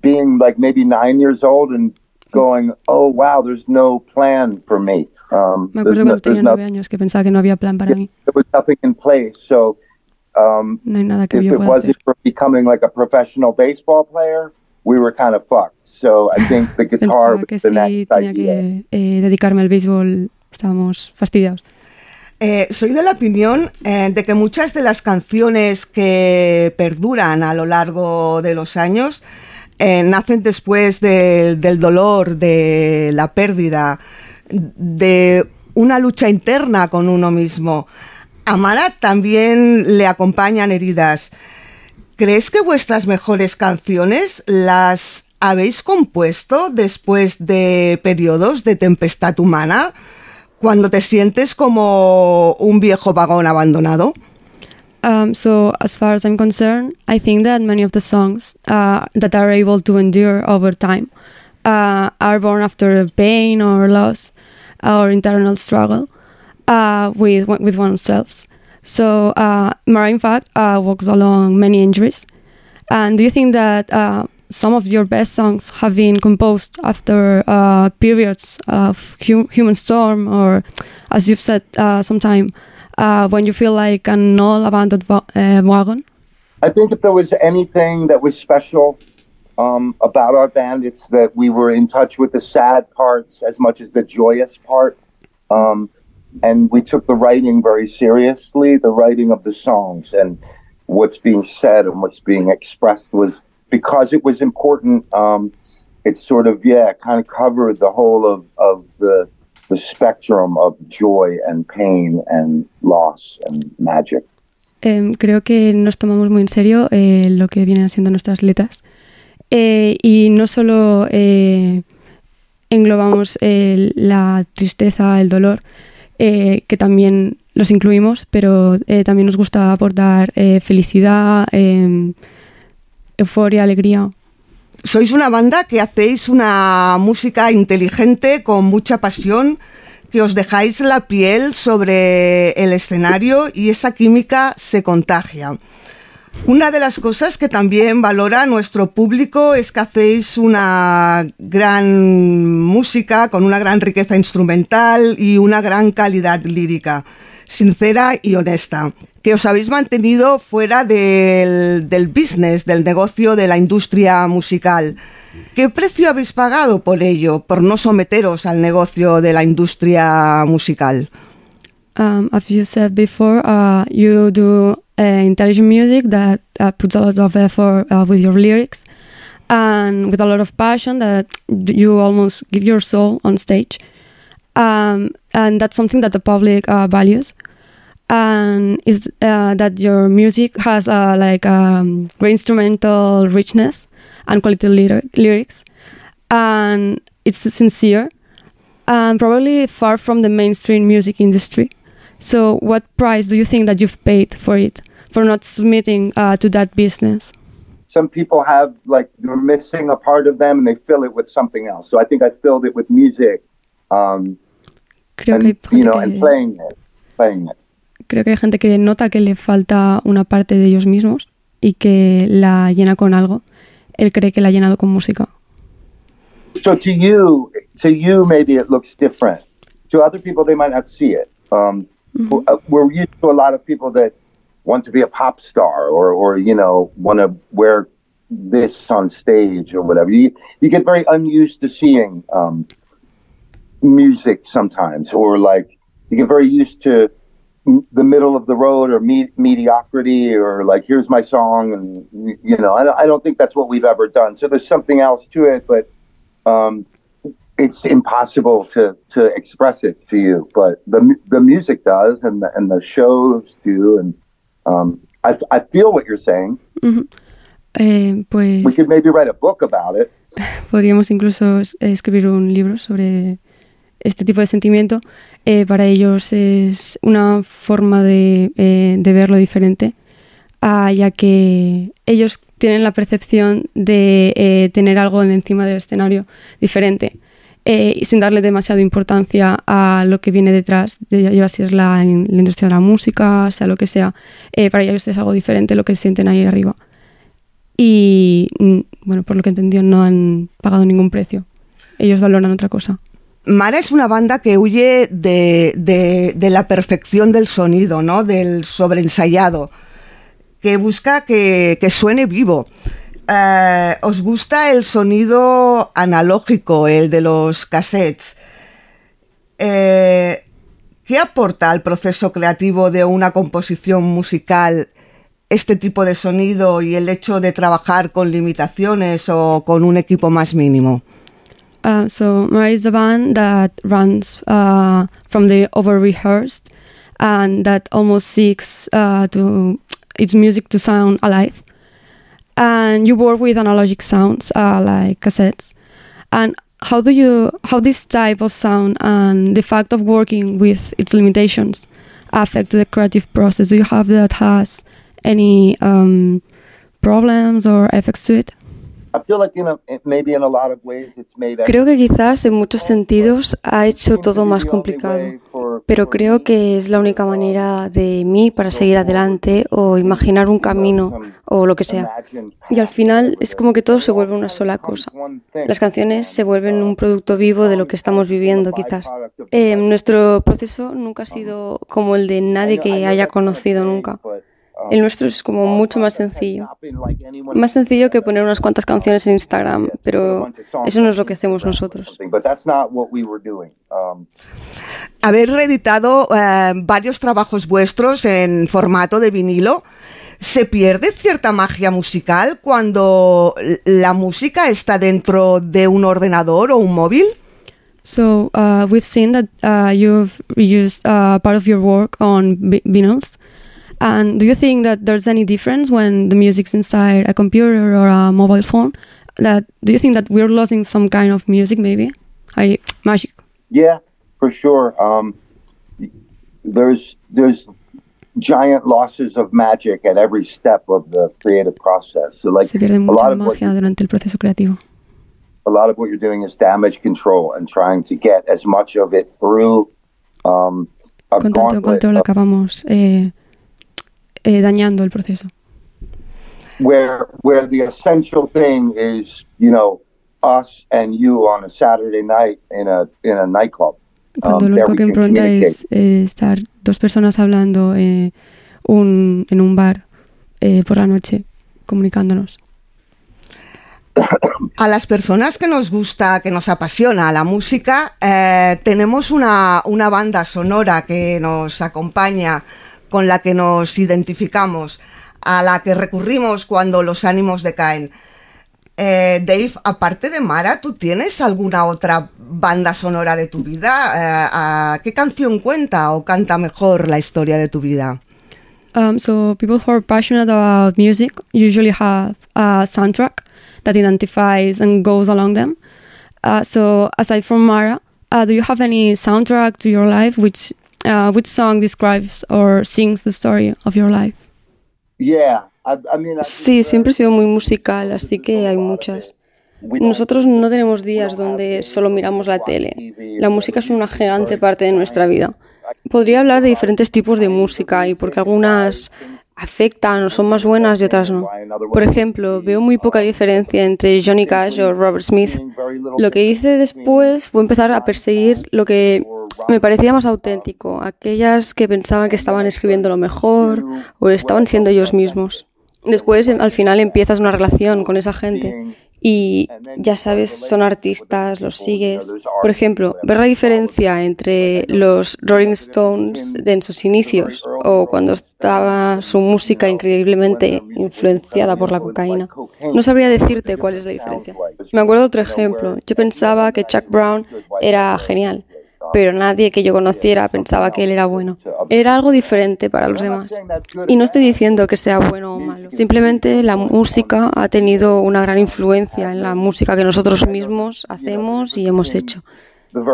Speaker 17: being like maybe nine years old and going, oh wow, there's no plan for me. Um,
Speaker 18: Me
Speaker 17: there's
Speaker 18: acuerdo cuando tenía nueve años que pensaba que no había plan para mí.
Speaker 17: there was nothing in place. So um,
Speaker 18: No hay nada que
Speaker 17: if
Speaker 18: yo
Speaker 17: it
Speaker 18: pueda
Speaker 17: wasn't
Speaker 18: hacer.
Speaker 17: for becoming like a professional baseball player, we were kind of fucked. So I think the guitar
Speaker 18: Pensaba que
Speaker 17: was the
Speaker 18: si
Speaker 17: next
Speaker 18: tenía
Speaker 17: idea.
Speaker 18: que eh, dedicarme al béisbol estábamos fastidiados.
Speaker 1: Eh, soy de la opinión eh, de que muchas de las canciones que perduran a lo largo de los años eh, nacen después de- del dolor, de la pérdida, de una lucha interna con uno mismo. A Mara también le acompañan heridas. ¿Crees que vuestras mejores canciones las habéis compuesto después de periodos de tempestad humana? Cuando te sientes como un viejo vagón abandonado?
Speaker 18: Um, so, as far as I'm concerned, I think that many of the songs uh, that are able to endure over time uh, are born after pain or loss or internal struggle uh, with with oneself. So, uh, Mara, in fact, uh, walks along many injuries. And do you think that uh, some of your best songs have been composed after uh, periods of hu- human storm, or as you've said, uh, sometime uh, when you feel like an all abandoned wa- uh, wagon?
Speaker 17: I think if there was anything that was special um, about our band, it's that we were in touch with the sad parts as much as the joyous part. Um, and we took the writing very seriously, the writing of the songs and what's being said and what's being expressed was because it was important. Um, it sort of, yeah, kind of covered the whole of, of the, the spectrum of joy and pain and loss and magic.
Speaker 18: Em, creo que nos tomamos muy en serio eh, lo que vienen siendo nuestras letras. Eh, y no solo eh, englobamos eh, la tristeza, el dolor, eh, que también los incluimos, pero eh, también nos gusta aportar eh, felicidad, em, euforia, alegría.
Speaker 1: Sois una banda que hacéis una música inteligente con mucha pasión, que os dejáis la piel sobre el escenario y esa química se contagia. Una de las cosas que también valora nuestro público es que hacéis una gran música con una gran riqueza instrumental y una gran calidad lírica, sincera y honesta, que os habéis mantenido fuera del, del business, del negocio de la industria musical. ¿Qué precio habéis pagado por ello, por no someteros al negocio de la industria musical?
Speaker 18: Um, as you said before, uh, you do uh, intelligent music that uh, puts a lot of effort uh, with your lyrics and with a lot of passion that you almost give your soul on stage. Um, and that's something that the public uh, values. And is uh, that your music has uh, like um, great instrumental richness and quality lyri- lyrics, and it's sincere and probably far from the mainstream music industry. So, what price do you think that you've paid for it, for not submitting uh, to that business?
Speaker 17: some people have like they're missing a part of them and they fill it with something else. So I think I filled it with music, um,
Speaker 18: Creo
Speaker 17: and
Speaker 18: que, hay
Speaker 17: you
Speaker 18: gente
Speaker 17: know, and
Speaker 18: que,
Speaker 17: playing it, playing it.
Speaker 18: creo que hay gente que nota que le falta una parte de ellos mismos y que la llena con algo. Él cree que la ha llenado con música.
Speaker 17: So to you, to you, maybe it looks different. To other people, they might not see it. Um, w- uh, We're used to a lot of people that want to be a pop star or, or you know, want to wear this on stage or whatever. You you get very unused to seeing um, music sometimes, or like you get very used to m- the middle of the road or me- mediocrity or like here's my song and you know I, don't- I don't think that's what we've ever done. So there's something else to it but um, it's impossible to, to express it to you but the, the music does and the, and the shows do and um, I, I feel what you're saying.
Speaker 18: Ujú. Eh, pues
Speaker 17: we could maybe write a book about it.
Speaker 18: Podríamos incluso escribir un libro sobre este tipo de sentimiento. Eh, para ellos es una forma de, eh, verlo diferente, ya que ellos tienen la percepción de eh, tener algo en encima del escenario diferente. eh, sin darle demasiada importancia a lo que viene detrás, de ya si es la, in- la industria de la música, sea lo que sea, para ellos es algo diferente lo que sienten ahí arriba. Y mm, bueno, por lo que he no han pagado ningún precio. ellos valoran otra cosa.
Speaker 1: Mara es una banda que huye de, la perfección del sonido, ¿no? Del sobreensayado, que busca que, que suene vivo. Eh, ¿Os gusta el sonido analógico, el de los cassettes? Eh, ¿Qué aporta al proceso creativo de una composición musical este tipo de sonido y el hecho de trabajar con limitaciones o con un equipo más mínimo?
Speaker 18: Uh, so Mara is a band that runs uh, from the over rehearsed and that almost seeks uh, to its music to sound alive. And you work with analogic sounds uh, like cassettes. And how do you how this type of sound and the fact of working with its limitations affect the creative process? Do you have that has any um, problems or effects to it?
Speaker 17: Creo que quizás en muchos sentidos ha hecho todo más complicado, pero creo que es la única manera de mí para seguir adelante o imaginar un camino o lo que sea. Y al final es como que todo se vuelve una sola cosa. Las canciones se vuelven un producto vivo de lo que estamos viviendo quizás. Eh, nuestro proceso nunca ha sido como el de nadie que haya conocido nunca. El nuestro es como mucho más sencillo. Más sencillo que poner unas cuantas canciones en Instagram, pero eso no es lo que hacemos nosotros.
Speaker 1: Haber reeditado eh, varios trabajos vuestros en formato de vinilo, ¿se pierde cierta magia musical cuando la música está dentro de un ordenador o un móvil?
Speaker 18: So uh, we've seen that uh, you've used uh, part of your work on vinyls. And do you think that there's any difference when the music's inside a computer or a mobile phone? That do you think that we're losing some kind of music, maybe? I magic.
Speaker 19: Yeah, for sure. Um, there's there's giant losses of magic at every step of the creative process. So, like
Speaker 18: Se pierde mucha magia durante el proceso creativo.
Speaker 19: A lot of what you're doing is damage control and trying to get as much of it through. Um, a
Speaker 18: Con tanto control acabamos eh, eh, dañando el proceso.
Speaker 19: Where, where the essential thing is, you know, us and you on a Saturday night in a, in a nightclub.
Speaker 18: Cuando um, lo único que importa es eh, estar dos personas hablando eh, un, en un bar eh, por la noche, comunicándonos.
Speaker 1: A las personas que nos gusta, que nos apasiona la música, eh, tenemos una, una banda sonora que nos acompaña con la que nos identificamos, a la que recurrimos cuando los ánimos decaen. Eh, Dave, aparte de Mara, ¿tú tienes alguna otra banda sonora de tu vida? Eh, ¿Qué canción cuenta o canta mejor la historia de tu vida?
Speaker 18: Um, so people who are passionate about music usually have a soundtrack that identifies and goes along them. Uh, so aside from Mara, uh, do you have any soundtrack to your life which uh, which song describes or sings the story of your life?
Speaker 19: Yeah,
Speaker 17: Sí, siempre he sido muy musical, así que hay muchas. Nosotros no tenemos días donde solo miramos la tele. La música es una gigante parte de nuestra vida. Podría hablar de diferentes tipos de música y porque algunas afectan o son más buenas y otras no. Por ejemplo, veo muy poca diferencia entre Johnny Cash o Robert Smith. Lo que hice después fue empezar a perseguir lo que me parecía más auténtico, aquellas que pensaban que estaban escribiendo lo mejor o estaban siendo ellos mismos. Después, al final, empiezas una relación con esa gente y ya sabes, son artistas, los sigues. Por ejemplo, ver la diferencia entre los Rolling Stones en sus inicios o cuando estaba su música increíblemente influenciada por la cocaína. No sabría decirte cuál es la diferencia. Me acuerdo otro ejemplo. Yo pensaba que Chuck Brown era genial pero nadie que yo conociera pensaba que él era bueno. Era algo diferente para los demás. Y no estoy diciendo que sea bueno o malo, simplemente la música ha tenido una gran influencia en la música que nosotros mismos hacemos y hemos hecho.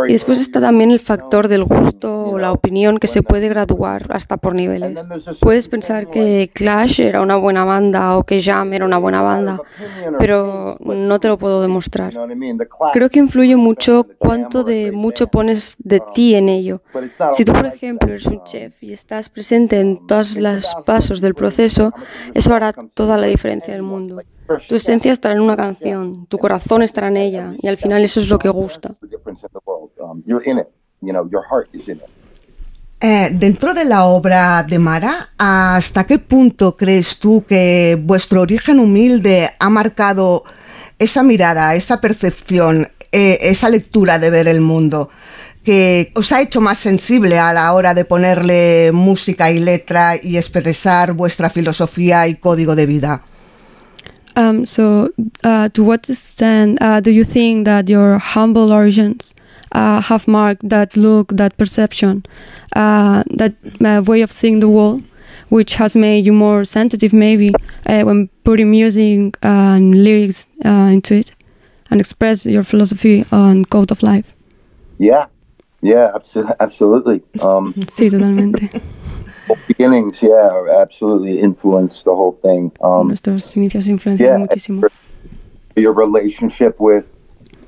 Speaker 18: Y después está también el factor del gusto o la opinión que se puede graduar hasta por niveles. Puedes pensar que Clash era una buena banda o que Jam era una buena banda, pero no te lo puedo demostrar. Creo que influye mucho cuánto de mucho pones de ti en ello. Si tú, por ejemplo, eres un chef y estás presente en todos los pasos del proceso, eso hará toda la diferencia del mundo. Tu esencia estará en una canción, tu corazón estará en ella y al final eso es lo que gusta.
Speaker 1: Eh, dentro de la obra de Mara, ¿hasta qué punto crees tú que vuestro origen humilde ha marcado esa mirada, esa percepción, eh, esa lectura de ver el mundo? que os ha hecho más sensible a la hora de ponerle música y letra y expresar vuestra filosofía y código de vida?
Speaker 20: Um, so, uh, to what extent uh, do you think that your humble origins uh, have marked that look, that perception, uh, that uh, way of seeing the world, which has made you more sensitive, maybe, uh, when putting music and lyrics into it, and express your philosophy and code of life?
Speaker 21: Yeah, yeah, abso- absolutely. Um,
Speaker 20: sí, totalmente.
Speaker 21: beginnings, yeah, absolutely influenced the whole thing. Um,
Speaker 20: Nuestros inicios influenciaron
Speaker 21: yeah,
Speaker 20: muchísimo.
Speaker 21: Your relationship with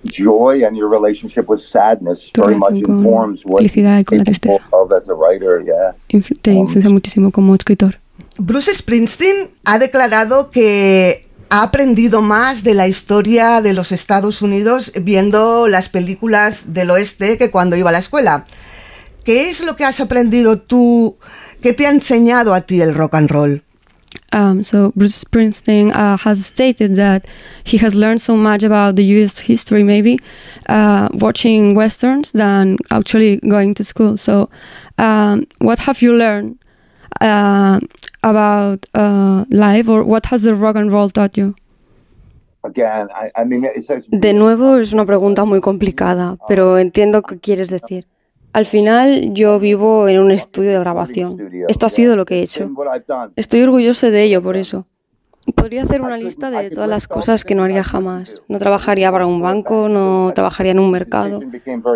Speaker 21: joy and your relationship with sadness
Speaker 20: Tu
Speaker 21: very much
Speaker 20: relación con
Speaker 21: informs what
Speaker 20: felicidad y con la tristeza.
Speaker 21: of as a writer, yeah.
Speaker 20: Influ- te influencia muchísimo como escritor.
Speaker 1: Bruce Springsteen ha declarado que ha aprendido más de la historia de los Estados Unidos viendo las películas del oeste que cuando iba a la escuela. ¿Qué es lo que has aprendido tú? ¿Qué te ha enseñado a ti el rock and roll?
Speaker 20: Um, so Bruce Springsteen uh, has stated that he has learned so much about the U.S. history, maybe uh, watching westerns than actually going to school. So, um, what have you learned uh, about uh, life, or what has the rock and roll taught you?
Speaker 21: Again, I, I mean, it's, it's
Speaker 18: De nuevo es una pregunta muy complicada, pero entiendo qué quieres decir. Al final yo vivo en un estudio de grabación. Esto ha sido lo que he hecho. Estoy orgulloso de ello por eso. Podría hacer una lista de todas las cosas que no haría jamás. No trabajaría para un banco, no trabajaría en un mercado.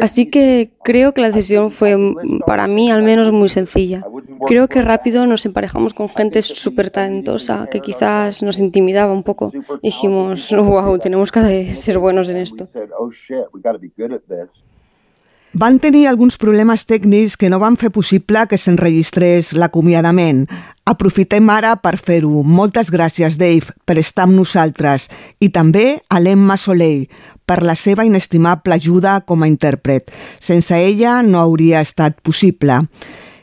Speaker 18: Así que creo que la decisión fue, para mí al menos, muy sencilla. Creo que rápido nos emparejamos con gente súper talentosa que quizás nos intimidaba un poco. Dijimos, wow, tenemos que ser buenos en esto.
Speaker 1: Van tenir alguns problemes tècnics que no van fer possible que s'enregistrés l'acomiadament. Aprofitem ara per fer-ho. Moltes gràcies, Dave, per estar amb nosaltres. I també a l'Emma Soleil, per la seva inestimable ajuda com a intèrpret. Sense ella no hauria estat possible.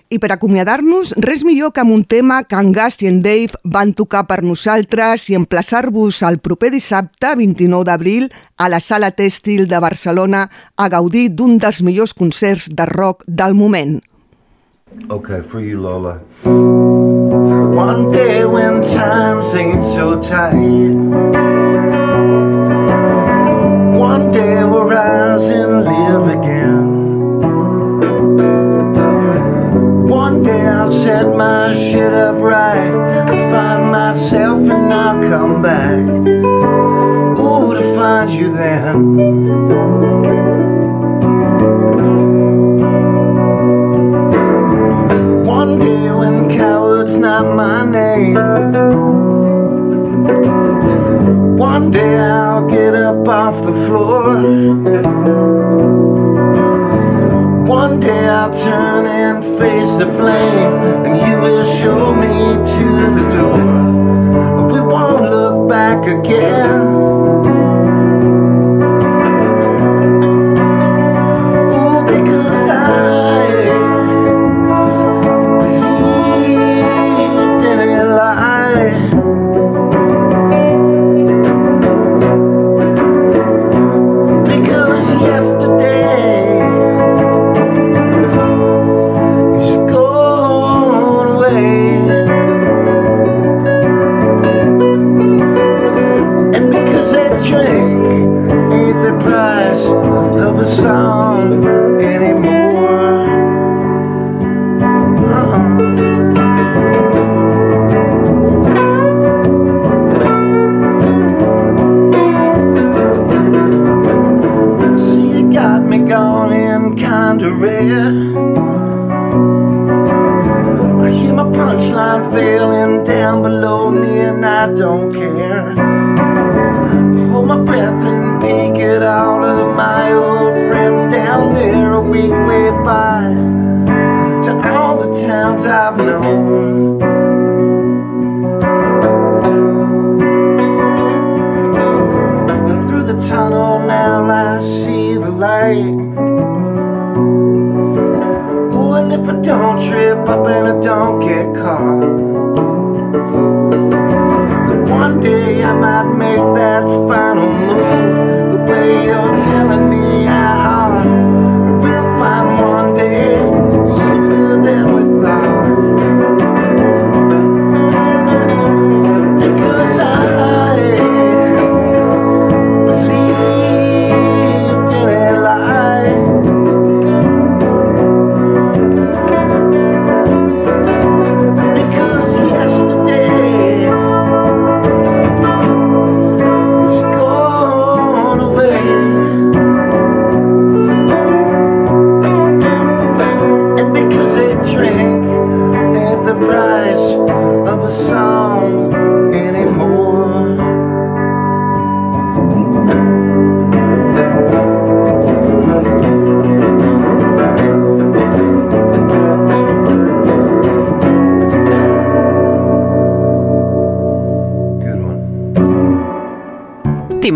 Speaker 1: I per acomiadar-nos, res millor que amb un tema que en Gas i en Dave van tocar per nosaltres i emplaçar-vos el proper dissabte, 29 d'abril, a la Sala Tèxtil de Barcelona a gaudir d'un dels millors concerts de rock del moment.
Speaker 17: Okay, for you, Lola. One day when times ain't so tight. One day we'll rise and live again. I'll set my shit up right and find myself and I'll come back. Ooh, to find you then. One day when coward's not my name. One day I'll get up off the floor. One day I'll turn and face the flame, and you will show me to the door. We won't look back again.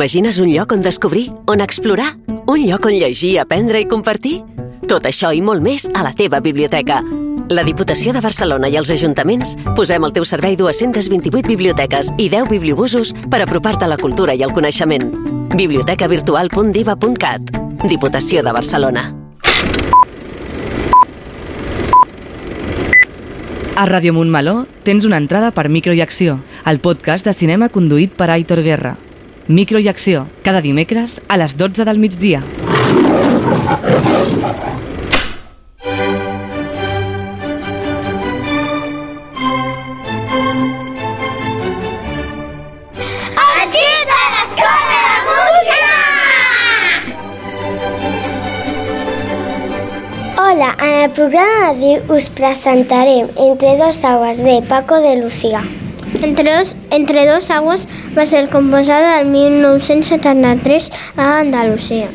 Speaker 22: T'imagines un lloc on descobrir, on explorar? Un lloc on llegir, aprendre i compartir? Tot això i molt més a la teva biblioteca. La Diputació de Barcelona i els ajuntaments posem al teu servei 228 biblioteques i 10 bibliobusos per apropar-te a la cultura i el coneixement. bibliotecavirtual.diva.cat Diputació de Barcelona.
Speaker 23: A Ràdio Montmeló tens una entrada per Micro i Acció, el podcast de cinema conduït per Aitor Guerra. Micro i Acció, cada dimecres a les 12 del migdia.
Speaker 11: Hola, en el programa d'avui us presentarem Entre dos aguas de Paco de Lucía. Entre dos, Entre dos aguas va ser composada el 1973 a Andalusia.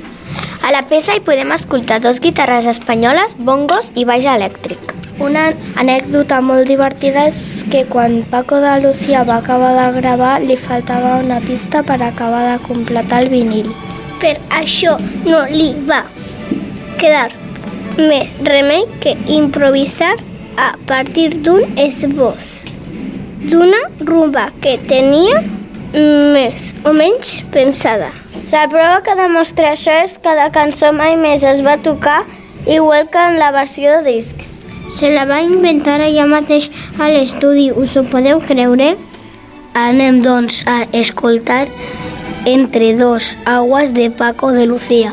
Speaker 11: A la peça hi podem escoltar dos guitarres espanyoles, bongos i baix elèctric. Una anècdota molt divertida és que quan Paco de Lucía va acabar de gravar li faltava una pista per acabar de completar el vinil. Per això no li va quedar més remei que improvisar a partir d'un esbós d'una rumba que tenia més o menys pensada. La prova que demostra això és que la cançó mai més es va tocar igual que en la versió de disc. Se la va inventar allà mateix a l'estudi, us ho podeu creure? Anem, doncs, a escoltar Entre dos aguas de Paco de Lucía.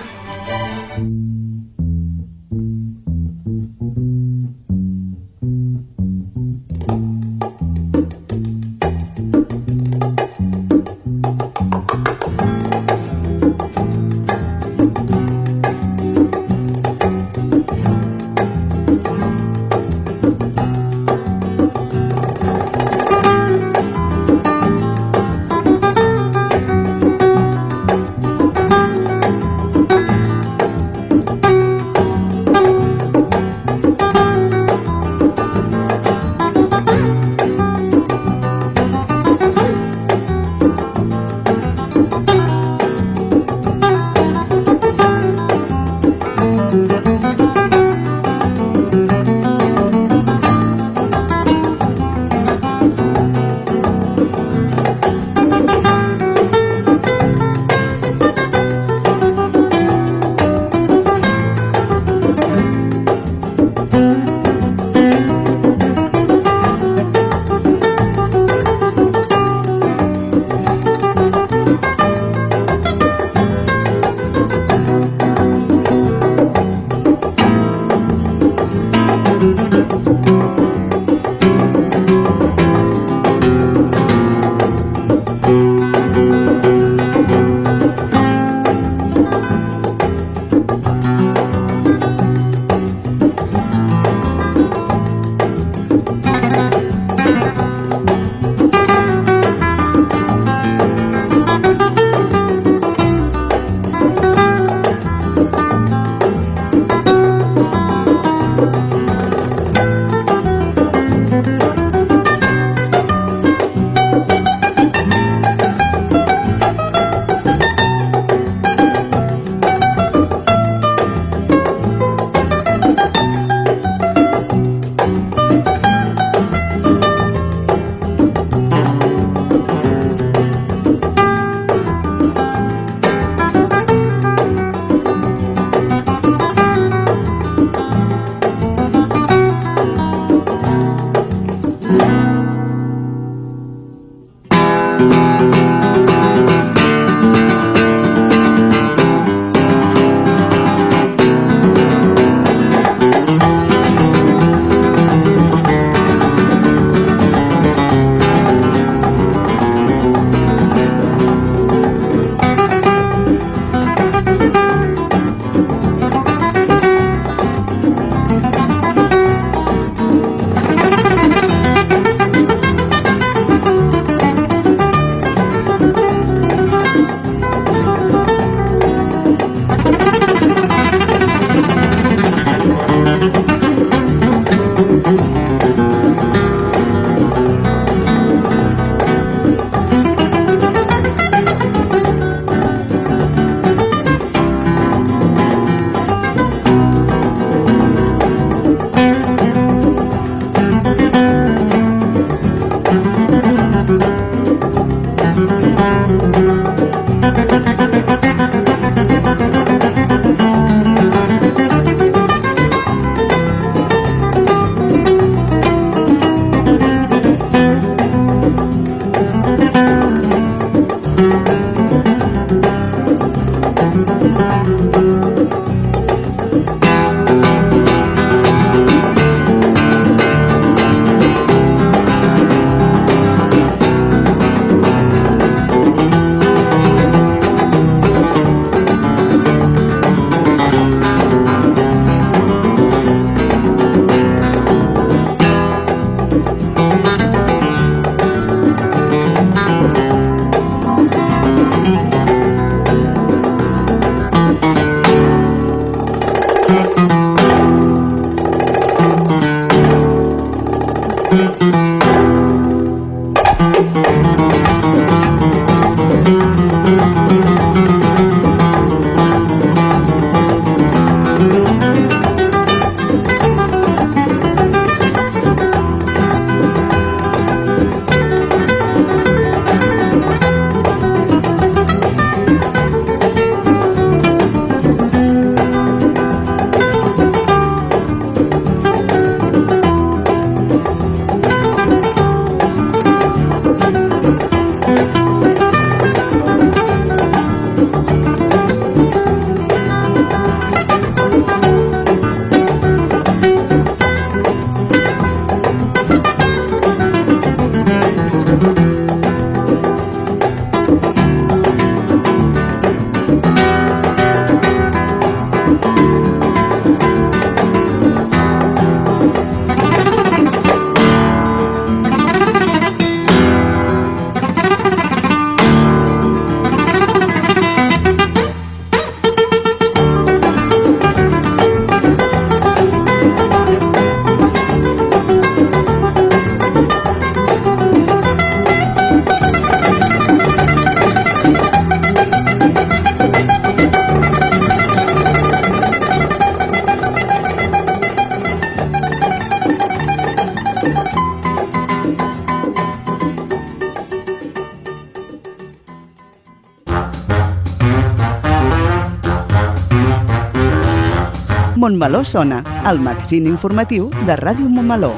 Speaker 24: Montmeló sona, el magazín informatiu de Ràdio Montmeló.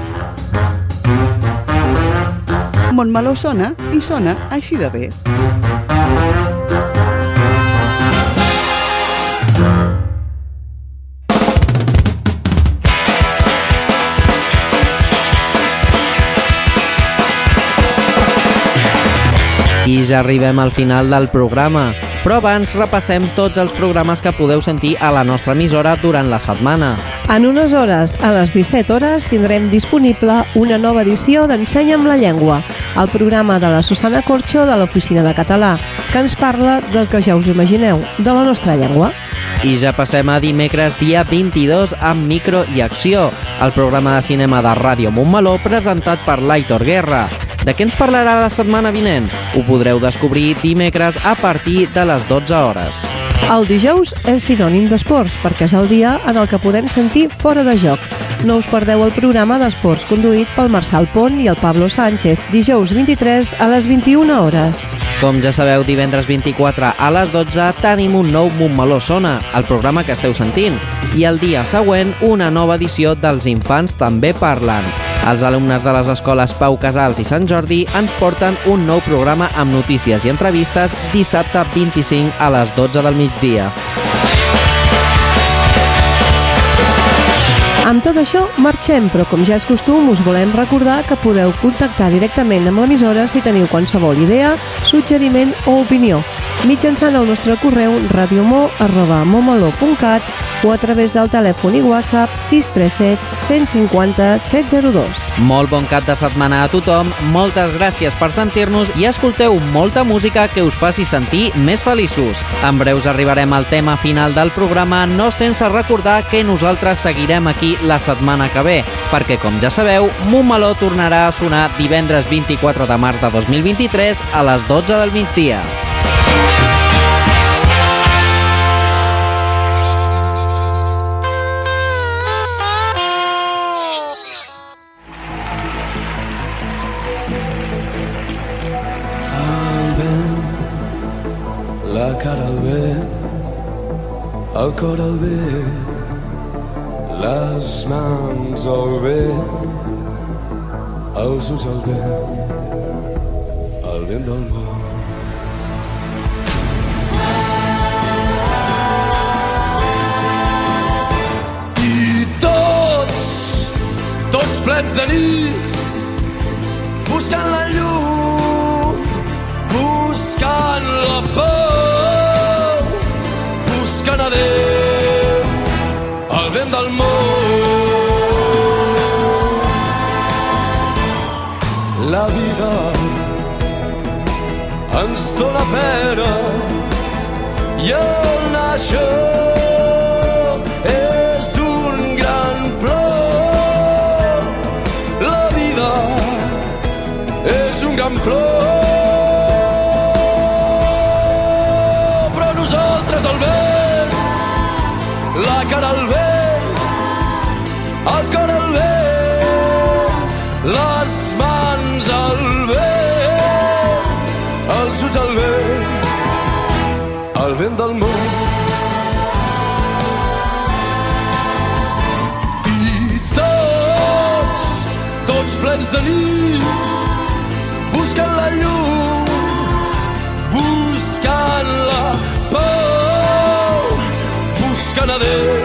Speaker 24: Montmeló sona i sona així de bé.
Speaker 2: I ja arribem al final del programa. Però abans repassem tots els programes que podeu sentir a la nostra emissora durant la setmana.
Speaker 3: En unes hores, a les 17 hores, tindrem disponible una nova edició d'Ensenya'm la llengua, el programa de la Susana Corxo de l'Oficina de Català, que ens parla del que ja us imagineu, de la nostra llengua.
Speaker 2: I ja passem a dimecres dia 22 amb Micro i Acció, el programa de cinema de Ràdio Montmeló presentat per l'Aitor Guerra. De què ens parlarà la setmana vinent? Ho podreu descobrir dimecres a partir de les 12 hores.
Speaker 3: El dijous és sinònim d'esports, perquè és el dia en el que podem sentir fora de joc. No us perdeu el programa d'esports conduït pel Marçal Pont i el Pablo Sánchez, dijous 23 a les 21 hores.
Speaker 2: Com ja sabeu, divendres 24 a les 12 tenim un nou Montmeló Sona, el programa que esteu sentint, i el dia següent una nova edició dels Infants també parlen. Els alumnes de les escoles Pau Casals i Sant Jordi ens porten un nou programa amb notícies i entrevistes dissabte 25 a les 12 del migdia.
Speaker 3: Amb tot això, marxem, però com ja és costum, us volem recordar que podeu contactar directament amb l'emissora si teniu qualsevol idea, suggeriment o opinió, mitjançant el nostre correu radiomo.momaló.cat o a través del telèfon i WhatsApp 637 150 702.
Speaker 2: Molt bon cap de setmana a tothom, moltes gràcies per sentir-nos i escolteu molta música que us faci sentir més feliços. En breus arribarem al tema final del programa, no sense recordar que nosaltres seguirem aquí la setmana que ve, perquè com ja sabeu, Montmeló tornarà a sonar divendres 24 de març de 2023 a les 12 del migdia.
Speaker 25: El cor al bé, les mans al bé, els ulls al vent, el vent del món. I tots, tots de nit, buscant la llum, buscant la pau, ens dóna penes i el plens de nit, buscant la llum, buscant la pau, buscant a Déu,